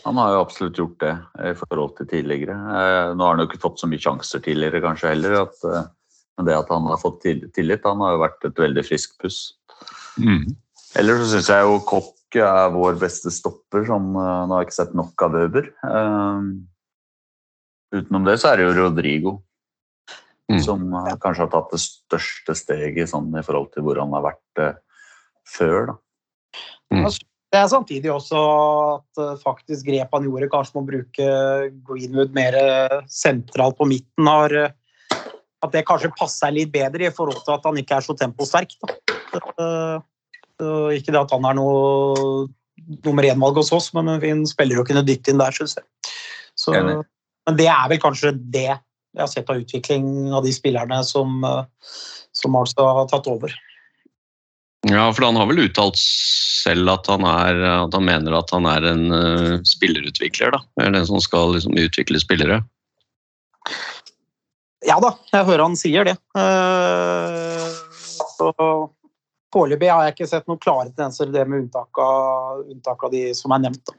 Han har jo absolutt gjort det i forhold til tidligere. Eh, Nå har han jo ikke fått så mye sjanser tidligere, kanskje heller. At, eh, men det at han har fått tillit, han har jo vært et veldig friskt puss. Ellers så syns jeg jo Kokk er vår beste stopper. Som, eh, nå har jeg ikke sett nok av Øber. Eh, utenom det så er det jo Rodrigo. Mm. Som eh, kanskje har tatt det største steget sånn, i forhold til hvor han har vært før. Da. Det er samtidig også at faktisk grep han gjorde, kanskje med å bruke Greenwood mer sentralt på midten, har, at det kanskje passer litt bedre i forhold til at han ikke er så temposterk. Da. Så ikke det at han er noe nummer én-valg hos oss, men vi spiller spiller ikke kunne dytte inn der, syns jeg. Så, men det er vel kanskje det jeg har sett av utvikling av de spillerne som, eh, som altså har tatt over. Ja, for han har vel uttalt selv at han, er, at han mener at han er en uh, spillerutvikler, da. Eller den som skal liksom utvikle spillere. Ja da, jeg hører han sier det. Uh, Så Foreløpig har jeg ikke sett noen klare tendenser, det med unntak av, unntak av de som er nevnt. Da.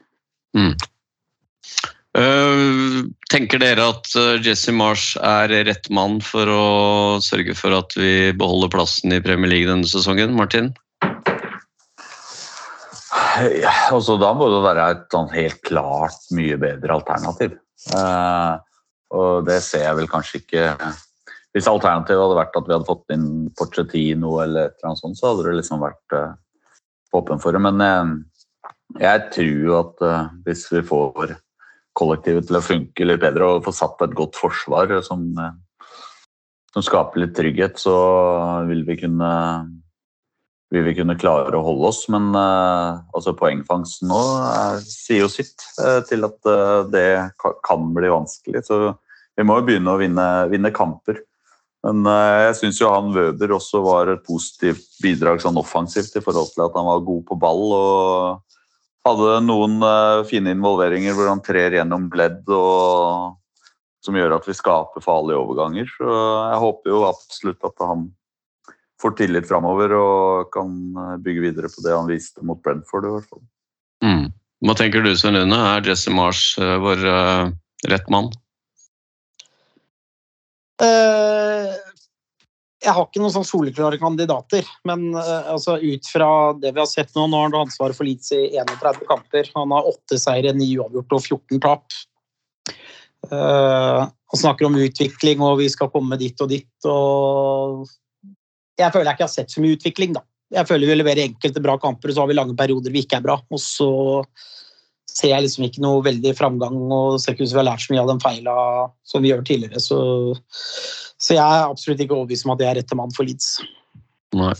Uh, tenker dere at eh, Jesse Marsh er rett mann for å sørge for at vi beholder plassen i Premier League denne sesongen, Martin? Ja, altså, da må det være et sånn helt klart mye bedre alternativ. Uh, og det ser jeg vel kanskje ikke Hvis alternativet hadde vært at vi hadde fått inn Porcetino eller et eller annet sånt, så hadde det liksom vært uh, åpen for det. Men uh, jeg tror jo at uh, hvis vi får kollektivet til å funke litt bedre og får satt et godt forsvar som, som skaper litt trygghet, så vil vi kunne vil vi kunne klare å holde oss, men uh, altså poengfangsten nå er, sier jo sitt uh, til at uh, det kan bli vanskelig. Så vi må jo begynne å vinne, vinne kamper. Men eh, jeg syns jo han Wøber også var et positivt bidrag sånn offensivt i forhold til at han var god på ball og hadde noen eh, fine involveringer hvor han trer gjennom ledd og som gjør at vi skaper farlige overganger. Så jeg håper jo absolutt at han får tillit framover og kan eh, bygge videre på det han viste mot Brentford. i hvert fall. Mm. Hva tenker du, Svein Rune? Er Jesse Marsh vår rett mann? Eh, Jeg har ikke noen sånn soleklare kandidater, men eh, altså, ut fra det vi har sett nå, nå har han ansvaret for Leeds i 31 kamper. Han har 8 seire, 9 uavgjort og 14 tap. Eh, Han snakker om utvikling og vi skal komme dit og dit. og Jeg føler jeg ikke har sett så mye utvikling, da. Jeg føler vi leverer enkelte bra kamper, og så har vi lange perioder vi ikke er bra. Og så ser jeg liksom ikke noe veldig framgang og ser ikke ut som vi har lært så mye av den feila som vi gjør tidligere. Så, så jeg er absolutt ikke overbevist om at jeg er rette mann for Leeds. Nei.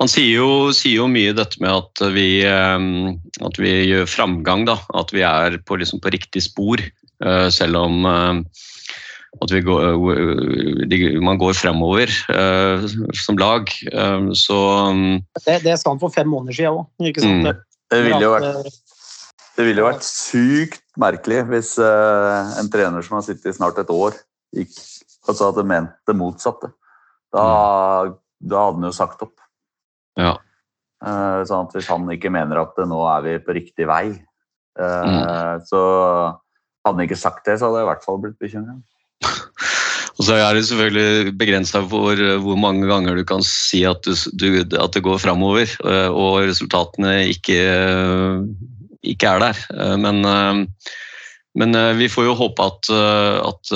Han sier jo, sier jo mye dette med at vi, eh, at vi gjør framgang, da. At vi er på, liksom på riktig spor. eh, Selv om eh, at vi går, man går fremover uh, som lag. Uh, Så um, Det, det sa han for fem måneder siden òg. Mm. Det ville jo vært, det ville jo vært sykt merkelig hvis uh, en trener som har sittet i snart et år, gikk, altså hadde ment det motsatte. Da, da hadde han jo sagt opp. ja. Uh, sånn at hvis han ikke mener at nå er vi på riktig vei, eh, så hadde han ikke sagt det, så hadde jeg i hvert fall blitt bekymra. Og så er det selvfølgelig begrensa for eh, hvor mange ganger du kan si at, du, du, at det går framover, eh, og resultatene ikke, eh, ikke er der. Eh, Men, eh, men eh, vi får jo håpe at, at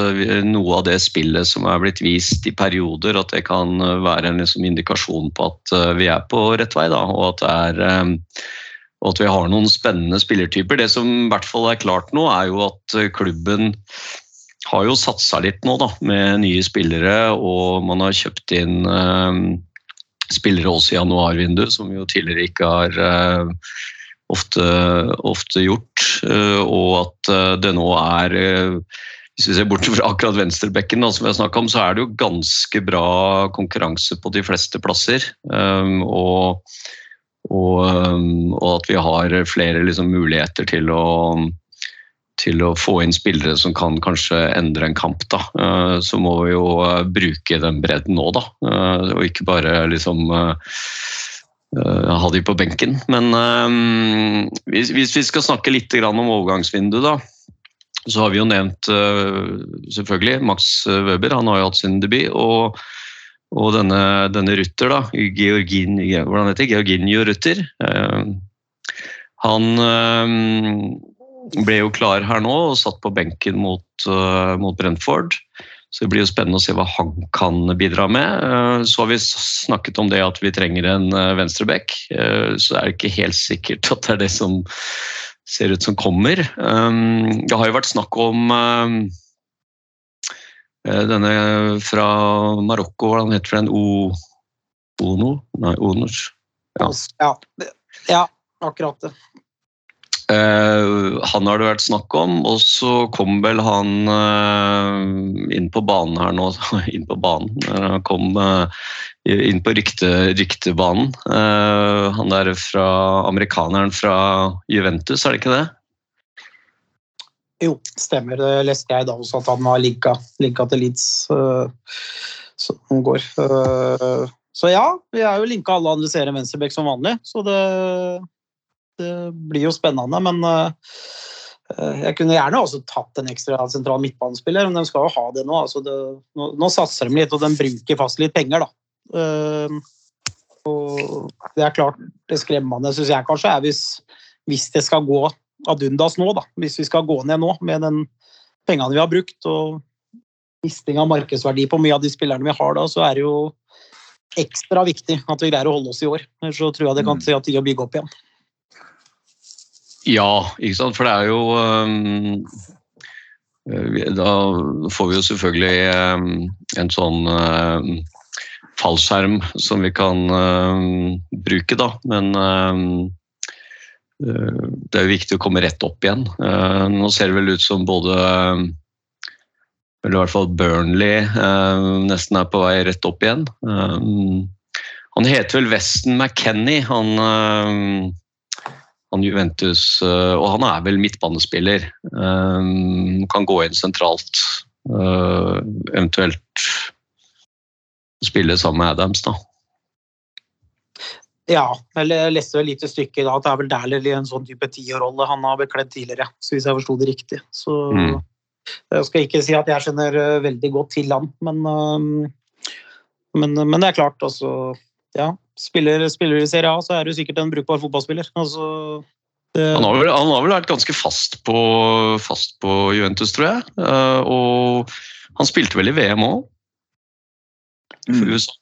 noe av det spillet som er blitt vist i perioder, at det kan være en liksom indikasjon på at vi er på rett vei, da, og at det er og at vi har noen spennende spillertyper. Det som i hvert fall er klart nå, er jo at klubben har jo satsa litt nå da, med nye spillere, og man har kjøpt inn spillere også i januarvinduet, som jo tidligere ikke har ofte, ofte gjort. eh, og at eh, det nå er eh, Hvis vi ser bort fra akkurat venstrebekken, som vi har om, så er det jo ganske bra konkurranse på de fleste plasser. eh, og, og, eh, og at vi har flere liksom, muligheter til å til å få inn spillere som kan kanskje endre en kamp. Da. Så må vi jo bruke den bredden nå, da. Og ikke bare liksom eh, eh, ha de på benken. Men uh, hvis, hvis vi skal snakke litt om overgangsvinduet, da. Så har vi jo nevnt uh, selvfølgelig Max Weber, han har jo hatt sin debut. Og, og denne, denne Rutter, da. Georgin, hvordan heter det? Georginio Rutter. Han ble jo klar her nå og satt på benken mot, uh, mot Brentford. Så det blir jo spennende å se hva han kan bidra med. Uh, så har vi snakket om det at vi trenger en uh, venstreback. Uh, så er det ikke helt sikkert at det er det som ser ut som kommer. Um, det har jo vært snakk om um, Eh, Denne fra Marokko, hvordan heter den? en O... Ono? Nei. Ja. Ja, ja akkurat det. Eh, han har det vært snakk om, og så kom vel han eh, inn på banen her nå. inn på banen. Eh, Han kom inn på rykte, ryktebanen. Han der fra amerikaneren fra Juventus, er det ikke det? Jo, stemmer. Det leste jeg da også, at han var linka, linka til Leeds. som går. Så ja, vi er jo linka alle andre seere enn venstreback som vanlig, så det, det blir jo spennende. Men øh, jeg kunne gjerne også tatt en ekstra sentral midtbanespiller, men de skal jo ha det nå. Altså det, nå, nå satser de litt, og de bruker fast litt penger, da. Øh, og det er klart, det skremmende syns jeg kanskje er hvis, hvis det skal gå ad undas nå, da. Hvis vi skal gå ned nå med den pengene vi har brukt og misting av markedsverdi på mye av de spillerne vi har da, så er det jo ekstra viktig at vi greier å holde oss i år. Ellers så tror jeg det kan ta tid å bygge opp igjen. Ja, ikke sant? For det er jo øh, Da får vi jo selvfølgelig um, en sånn um, fallskjerm som vi kan bruke, da. Men øh, det er jo viktig å komme rett opp igjen. Eh, Nå ser det vel ut som både eller i hvert fall Burnley eh, nesten er på vei rett opp igjen. Eh, han heter vel Weston McKennie, han, eh, han Juventus, eh, og han er vel midtbanespiller. Eh, kan gå inn sentralt, eh, eventuelt spille sammen med Adams, da. Ja, eller jeg leste vel litt i stykket da, at det er vel Dæhlie i en sånn type tierrolle han har bekledd tidligere, så hvis jeg forsto det riktig. Så Mm. jeg skal ikke si at jeg kjenner øh, veldig godt til han, men, men, men det er klart, altså Ja, spiller, spiller i Serie A, så er du sikkert en brukbar fotballspiller. Altså, det, Han har, vel, han har vel vært ganske fast på, fast på Juventus, tror jeg. Eh, og han spilte vel i VM òg, for Mm. USA.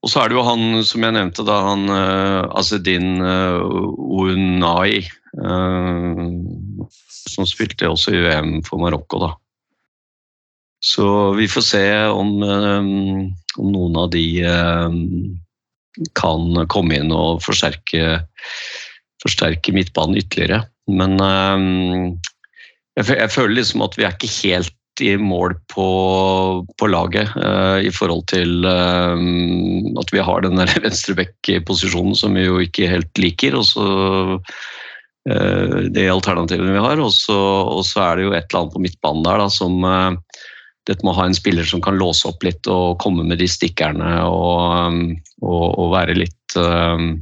Og så er det jo han som jeg nevnte, da, han uh, Azedin uh, Unai, eh, som spilte også i VM for Marokko, da. Så vi får se om, eh, om noen av de eh, kan komme inn og forsterke, forsterke midtbanen ytterligere. Men eh, jeg, føler liksom at vi er ikke helt i mål på, på laget uh, i forhold til uh, at vi har den venstreback-posisjonen som vi jo ikke helt liker. og så uh, de alternativene vi har, og så er det jo et eller annet på midtbanen der da, som dette må ha en spiller som kan låse opp litt og komme med de stikkerne og, um, og, og være litt um,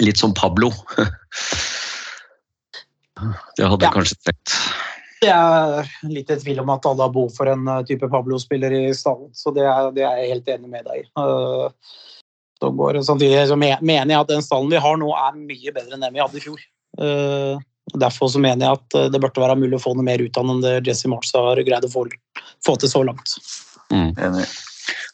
Litt som Pablo. Det hadde Ja. jeg kanskje trengt. Jeg er litt i tvil om at alle har behov for en øh, type Pablo-spiller i stallen, så det er, det er jeg helt enig med deg i. Samtidig så mener jeg at den stallen vi har nå, er mye bedre enn den vi hadde i fjor. Og derfor så mener jeg at øh, det burde være mulig å få noe mer ut av den enn det Jesse Marsh har greid å få, få til så langt. Enig.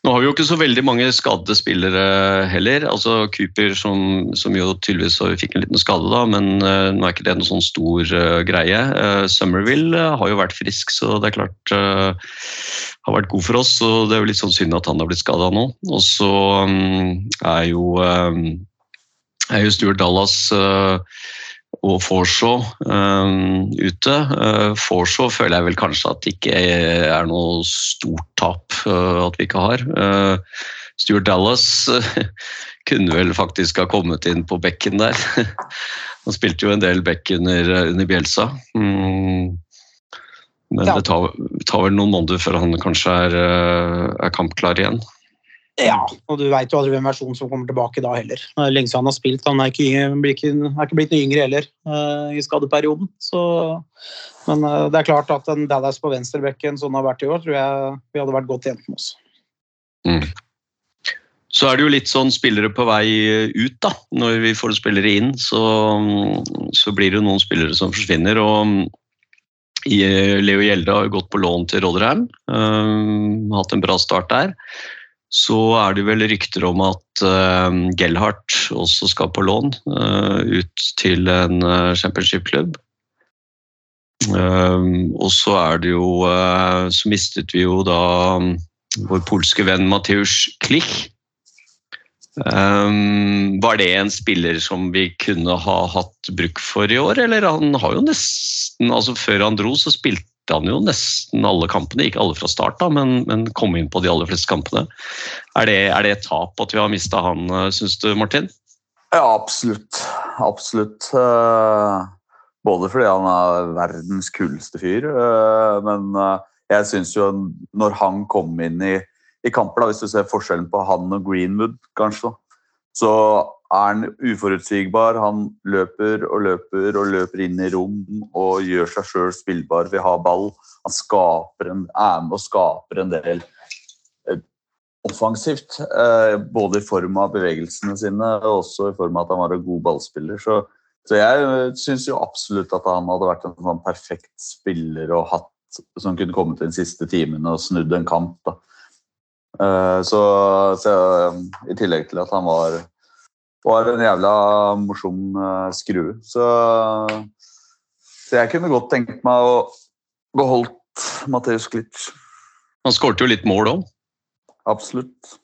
Nå har vi jo ikke så veldig mange skadde spillere heller. altså Cooper som, som jo tydeligvis fikk en liten skade, da, men uh, nå er ikke det noen sånn stor uh, greie. Uh, Summerville eh, har jo vært frisk, så det er klart eh, har vært god for oss. så Det er jo litt sånn synd at han har blitt skada nå. Og så um, er jo um, er jo Stuart Dallas eh, og Forshaw um, ute. Uh, Forshaw føler jeg vel kanskje at det ikke er noe stort tap uh, at vi ikke har. Uh, Stuart Dallas kunne vel faktisk ha kommet inn på bekken der. Han spilte jo en del bekk under, under Bjelsa. Mm. Men Ja. det tar, tar vel noen måneder før han kanskje er, er kampklar igjen. Ja, og du veit jo aldri hvem versjonen som kommer tilbake da heller. Det er lenge siden han har spilt. Han er ikke, blir ikke, er ikke blitt noe yngre heller uh, i skadeperioden. Så, men uh, det er klart at en Dallas på venstrebekken sånn det har vært i år, tror jeg vi hadde vært godt tjent med oss. Så er det jo litt sånn spillere på vei ut, da. Når vi får spillere inn, så, så blir det jo noen spillere som forsvinner. og Leo Gjelde har gått på lån til Rodderheim. Um, hatt en bra start der. Så er det vel rykter om at uh, Gellhardt også skal på lån uh, ut til en uh, championship-klubb. Um, og så er det jo eh, Så mistet vi jo da um, vår polske venn Mateusz Klich. Um, var det en spiller som vi kunne ha hatt bruk for i år, eller han har jo nesten altså Før han dro, så spilte han jo nesten alle kampene. Ikke alle fra start, da, men, men kom inn på de aller fleste kampene. Er det, er det et tap at vi har mista han, syns du, Martin? Ja, absolutt. Absolutt. Eh, Både fordi han er verdens kuleste fyr, eh, men eh, jeg syns jo når han kom inn i, i kamper, hvis du ser forskjellen på han og Greenwood, kanskje, så er han uforutsigbar. Han løper og løper og løper inn i rom og gjør seg sjøl spillbar ved å ha ball. Han en, er med og skaper en del eh, offensivt. Eh, både i form av bevegelsene sine og også i form av at han var en god ballspiller. Så, så jeg syns jo absolutt at han hadde vært en sånn perfekt spiller og hatt som kunne kommet inn siste timen og snudd en kamp. da. Eh, Så, så I tillegg til at han var, var en jævla morsom eh, skrue. Så, så jeg kunne godt tenkt meg å beholdt Mateus Klitsch. Han skåret jo litt mål òg. Absolutt.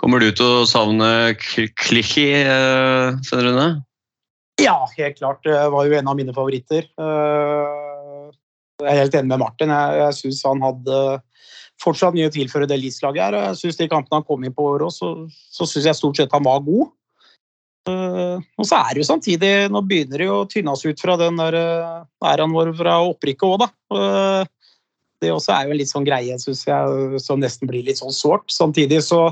Kommer du til å savne K- Klichy, eh, Svein Rune? Ja, helt klart. Det var jo en av mine favoritter. Eh, Jeg er helt enig med Martin. Jeg, jeg syns han hadde fortsatt mye å tilføre det Leeds-laget her. Jeg synes De kampene han kom inn på året òg, så, så syns jeg stort sett han var god. Uh, og så er det jo samtidig Nå begynner det jo å tynnes ut fra den der uh, æraen vår fra opprykket òg, da. Uh, det også er jo en litt sånn greie, syns jeg, som nesten blir litt sånn sårt. Samtidig så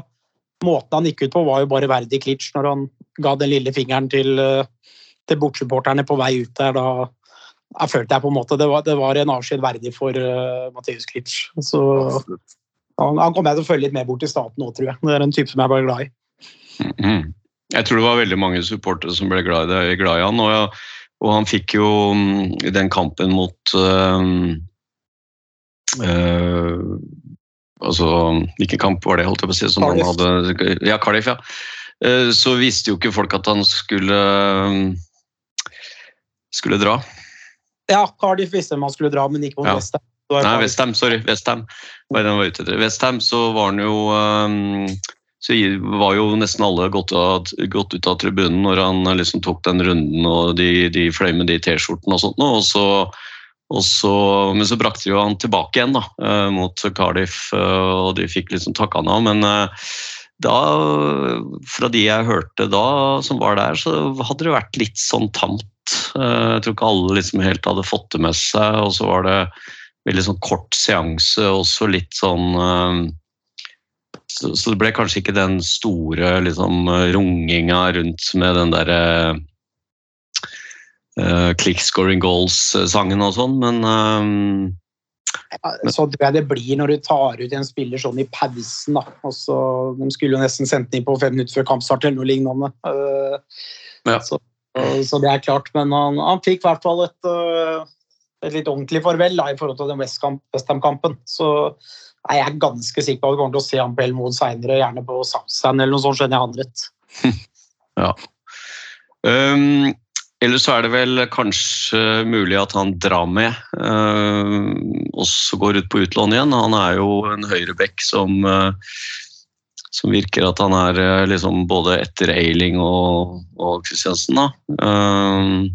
Måten han gikk ut på, var jo bare verdig klitsj når han ga den lille fingeren til, eh, til bortsupporterne på vei ut der. Da jeg følte jeg på en måte det var, det var en avskjed verdig for uh, Matheus Klitsj. Så absolutt. han, han kommer jeg til å følge litt mer bort til staten nå, tror jeg. Det er en type som jeg er bare glad i. Mhm. Jeg tror det var veldig mange supportere som ble glad i, det, glad i han. Og, og han fikk jo mm, i den kampen mot um, uh, Altså, hvilken kamp var det, holdt jeg på å si? Som han Cardiff. hadde, ja, Cardiff, ja. Eh, så visste jo ikke folk at han skulle um, skulle dra. Ja, Cardiff visste man skulle dra, men ikke mot Ja. West Ham. Det var Nei, Westham, sorry. Westham. Westham så var han jo um, Så var jo nesten alle gått, av, gått ut av tribunen når han liksom tok den runden og de, de fløy med de T-skjortene og sånt. Og så, og så, men så brakte de jo han tilbake igjen da, eh, mot Cardiff, eh, og de fikk liksom takka han av. Men eh, da, fra de jeg hørte da, som var der, så hadde det vært litt sånn tamt. Eh, Jeg tror ikke alle liksom helt hadde fått det med seg, og så var det veldig sånn kort seanse, også litt sånn eh, så, så det ble kanskje ikke den store liksom, runginga rundt med den derre uh, click scoring goals-sangen og sånn, men um, Ja, Så tror jeg det blir når du tar ut en spiller sånn i pausen. da. Også, de skulle jo nesten sendt den inn på fem minutter før kampstart eller noe lignende. Uh, Ja. Så, så det er klart, men han, han fikk i hvert fall et, eh, et litt ordentlig farvel da, i forhold til den West Ham- West Ham-kampen. Så er jeg ganske sikker på at vi kommer til å se ham på Elmod seinere, gjerne på Southstand eller noe sånt, skjønner jeg han rett. Um, ellers så er det vel kanskje mulig at han drar med, um, og så går ut på utlån igjen. Han er jo en høyrebekk som, uh, som virker at han er uh, liksom både etter Eiling og, og Kristiansen. Da. Um,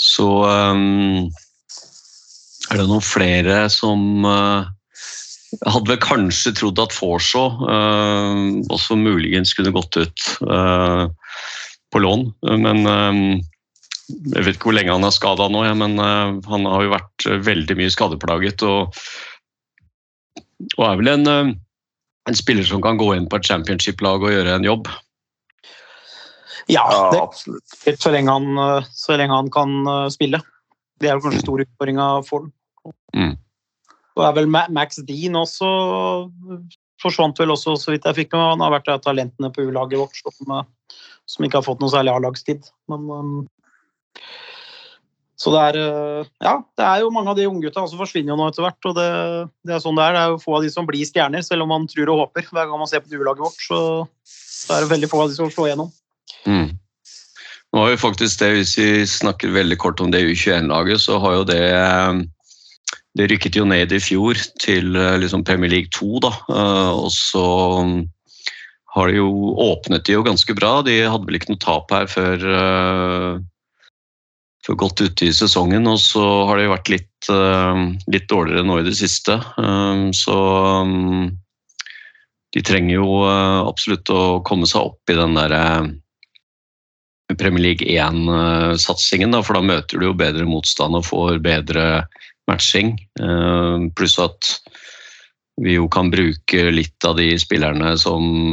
så um, er det noen flere som uh, hadde vel kanskje trodd at Forså uh, også muligens kunne gått ut. Uh, på lån. Men um, jeg vet ikke hvor lenge han er skada nå, ja, men eh, han har jo vært eh, veldig mye skadeplaget. Og, og er vel en, eh, en spiller som kan gå inn på et championship-lag og gjøre en jobb. Ja, det absolutt. så lenge han, så lenge han kan eh, spille. Det er jo kanskje stor utfordringa for ham. Mm. Og er vel Max Dean også forsvant vel også, så vidt jeg fikk med. Han har vært av talentene på U-laget vårt som, eh, som ikke har fått noe særlig A-lagstid. Men eh, Så det er eh, Ja, det er jo mange av de unggutta som forsvinner jo nå etter hvert. Og det, det er sånn det er. Det er jo få av de som blir stjerner, selv om man tror og håper. Hver gang man ser på U-laget vårt, så, så er det veldig få av de som slår igjennom. Mm. Nå har jo faktisk det, Hvis vi snakker veldig kort om det U21-laget, så har jo det eh, Det rykket jo ned i fjor til eh, liksom Premier League 2, da. Og så har de jo åpnet de jo ganske bra. De hadde vel ikke noe tap her før, før godt ute i sesongen. Og så har de vært litt, eh, litt dårligere nå i det siste. Eh, Så mm, de trenger jo eh, absolutt å komme seg opp i den der eh, Premier League 1-satsingen, da, for da møter du jo bedre motstand og får bedre matching. Pluss at vi jo kan bruke litt av de spillerne som,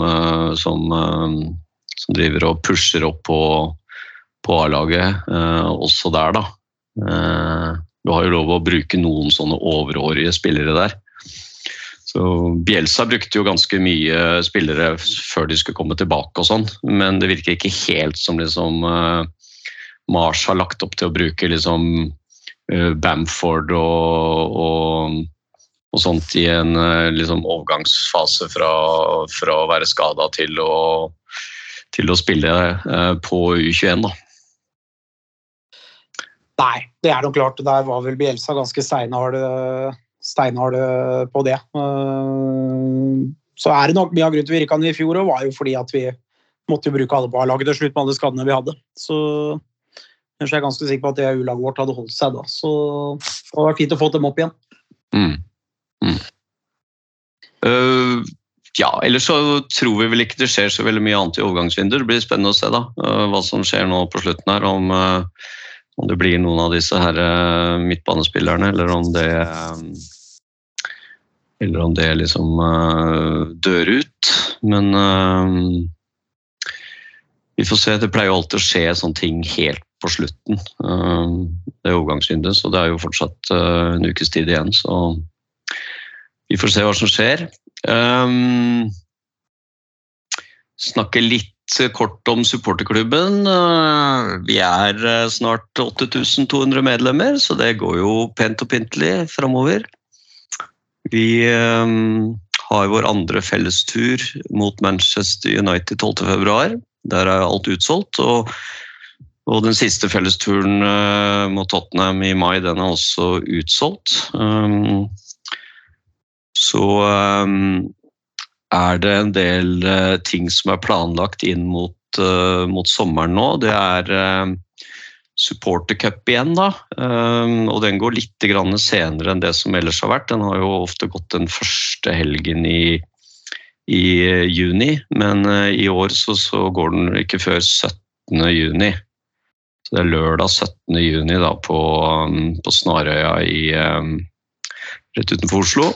som, som driver og pusher opp på, på A-laget, eh, også der, da. Eh, Du har jo lov å bruke noen sånne overårige spillere der. Så Bielsa brukte jo ganske mye spillere før de skulle komme tilbake og sånn, men det virker ikke helt som liksom eh, Mars har lagt opp til å bruke liksom Bamford og, og, og sånt i en liksom overgangsfase fra, fra å være skada til til å spille på U21, da. Nei, det er nok klart. Der var vel Bielsa ganske steinhard, steinhard på det. Eh, Så er det nok mye av grunnen til vi rykka ned i fjor, og var jo fordi at vi måtte bruke alle på A-laget til slutt med alle skadene vi hadde. Så jeg er ganske sikker på at det U-laget vårt hadde holdt seg da. Så det hadde vært fint å få dem opp igjen. Mm. Mm. Uh, ja, ellers så tror vi vel ikke det skjer så veldig mye annet i overgangsvinduet. Det blir spennende å se da, uh, hva som skjer nå på slutten her. Om, eh, om det blir noen av disse her eh, midtbanespillerne, eller om det eh, eller om det liksom eh, dør ut. Men vi får se. Det pleier jo alltid å skje sånne ting helt på slutten. det overgangsvinduet, så det er jo fortsatt en ukes tid igjen. Så vi får se hva som skjer. Snakke litt kort om supporterklubben. Uh, Vi er uh, snart 8200 medlemmer, så det går jo pent og pyntelig framover. Vi um, har vår andre fellestur mot Manchester United 12.2. Der er alt utsolgt. og og den siste fellesturen mot Tottenham i mai, den er også utsolgt. Så er det en del uh, ting som er planlagt inn mot, uh, mot sommeren nå. Det er uh, supportercup igjen, da. Og den går litt senere enn det som ellers har vært. Den har jo ofte gått den første helgen i, i juni, men i år så, så går den ikke før 17. juni. Så det er lørdag 17. juni da, på, på Snarøya i, rett utenfor Oslo.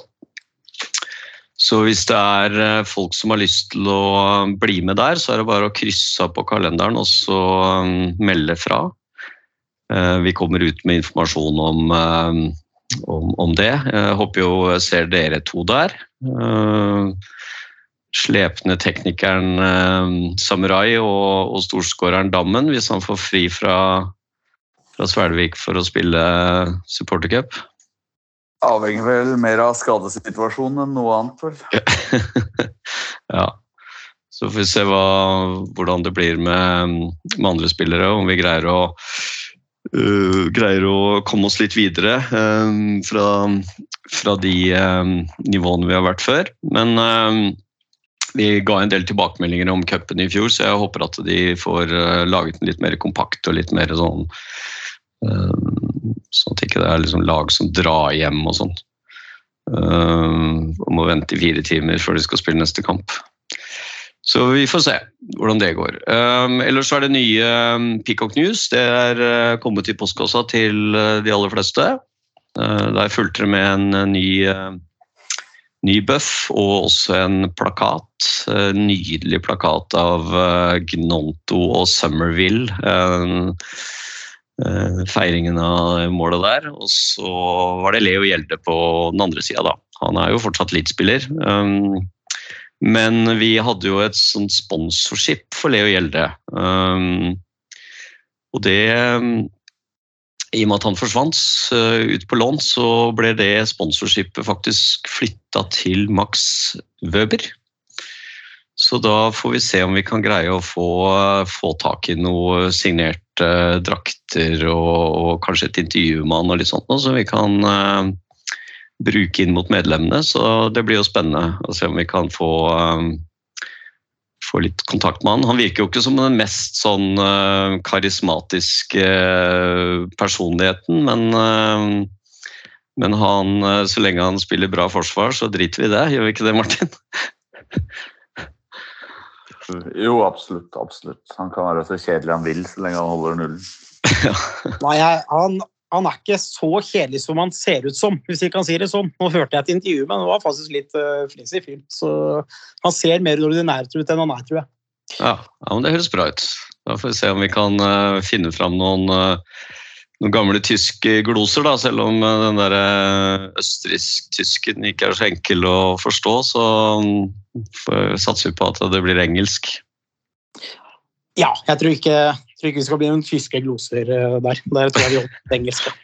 Så hvis det er eh, folk som har lyst til å bli med der, så er det bare å krysse av på kalenderen og så um, melde fra. Eh, Vi kommer ut med informasjon om, om, om det. Jeg håper jo jeg ser dere to der. Eh, Slepne teknikeren eh, Samurai og, og storskåreren Dammen, hvis han får fri fra, fra Svelvik for å spille supportercup. Avhenger vel mer av skadesituasjonen enn noe annet, vel. ja. Så får vi se hva, hvordan det blir med, med andre spillere, om vi greier å, uh, greier å komme oss litt videre um, fra, fra de um, nivåene vi har vært før. Men um, vi ga en del tilbakemeldinger om cupen i fjor, så jeg håper at de får laget den litt mer kompakt og litt mer sånn Sånn at det ikke er liksom lag som drar hjem og sånn. Og må vente i fire timer før de skal spille neste kamp. Så vi får se hvordan det går. Um, ellers er det nye Peacock News. Det er kommet i postkassa til de aller fleste. Der fulgte det med en ny, ny buff og også en plakat. En nydelig plakat av Gnonto og Summerville. Eh, feiringen av målet der. Og så var det Leo Gjelde på den andre sida, da. Han er jo fortsatt Leeds-spiller. Um, men vi hadde jo et sånt sponsorship for Leo Gjelde. Um, og det um, I og med at han forsvant uh, ut på lån, så ble det sponsorshipet faktisk flytta til Max Weber. Så da får vi se om vi kan greie å få, få tak i noe signerte drakter og, og kanskje et intervju med han og litt sånt, noe, så vi kan eh, bruke inn mot medlemmene. Så det blir jo spennende å se om vi kan få, eh, få litt kontakt med han. Han virker jo ikke som den mest sånn eh, karismatiske eh, personligheten, men eh, men han, eh, så lenge han spiller bra forsvar, så driter vi i det. Gjør vi ikke det, Martin? Jo, absolutt. absolutt. Han kan være så kjedelig han vil, så lenge han holder nullen. Nei, han, han er ikke så kjedelig som han ser ut som, hvis vi kan si det sånn. Nå hørte jeg et intervju men han var faktisk litt uh, flisig fyr. Så han ser mer ordinær ut enn han er, tror jeg. Ja, ja, men det høres bra ut. Da får vi se om vi kan uh, finne fram noen, eh, noen gamle tyske gloser, da. Selv om eh, den der eh, østerriksk-tysken ikke er så enkel å forstå, så mm, satser vi på at det blir engelsk. Ja, jeg tror ikke, tror ikke vi skal bli noen tyske gloser eh, der. Der tror jeg vi holder det engelske.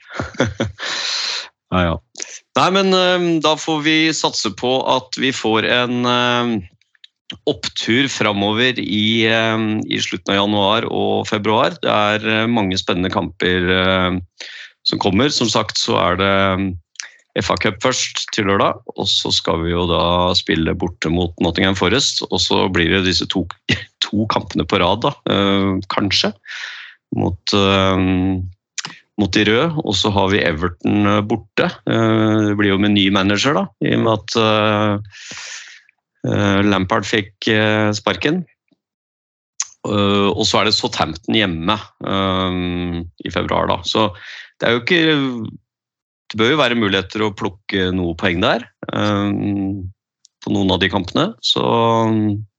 Ja, ja. Nei, men da får vi satse på at vi får en opptur framover i, eh, i slutten av januar og februar. Det er eh, mange spennende kamper eh, som kommer. Som sagt så er det FA Cup først til lørdag, og så skal vi jo da spille borte mot Nottingham Forest. Og så blir det disse to, to kampene på rad, da, kanskje, mot mot de røde, og så har vi Everton borte. Det blir jo med ny manager, da, i og med at Lampard fikk eh, sparken. Eh, Og så er det Southampton hjemme eh, i februar, da. Så det er jo ikke Det bør jo være muligheter å plukke noe poeng der eh, på noen av de kampene. Så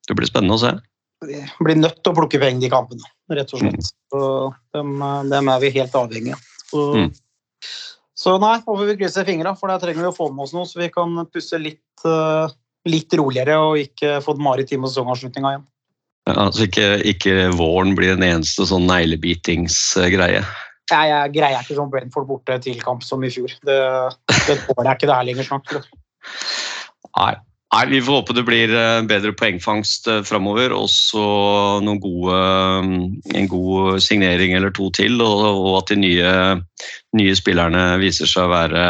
det blir spennende å se. Vi blir nødt til å plukke poeng de kampene, rett og slett. Så dem, eh, dem er vi helt avhengige av. Så, Mm. så nei, nå får vi krysse fingra, for der trenger vi å få med oss noe, så vi kan pusse litt, eh, litt roligere og ikke få den maritime sesongavslutninga igjen. Ja, altså ikke, ikke våren blir den eneste sånn neglebitingsgreie. Jeg, jeg greier ikke sånn Brentford borte til kamp som i fjor. Det, det tåler jeg ikke det her lenger snart. Nei. Nei, Vi får håpe det blir eh, bedre poengfangst eh, framover. Og så noen gode, eh, en god signering eller to til. Og, og at de nye, nye spillerne viser seg å være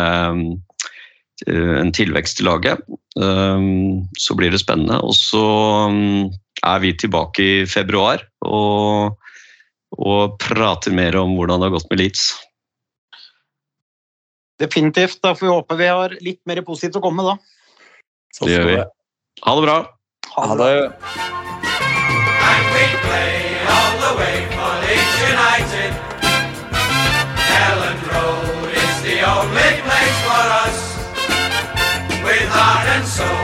en tilvekst i laget. Eh, Så blir det spennende. Og så mm, er vi tilbake i februar og, og prater mer om hvordan det har gått med Leeds. Definitivt. Da får vi håpe vi har litt mer positivt å komme med da. Det gjør vi. Ha det bra. Ha det. And we heart and soul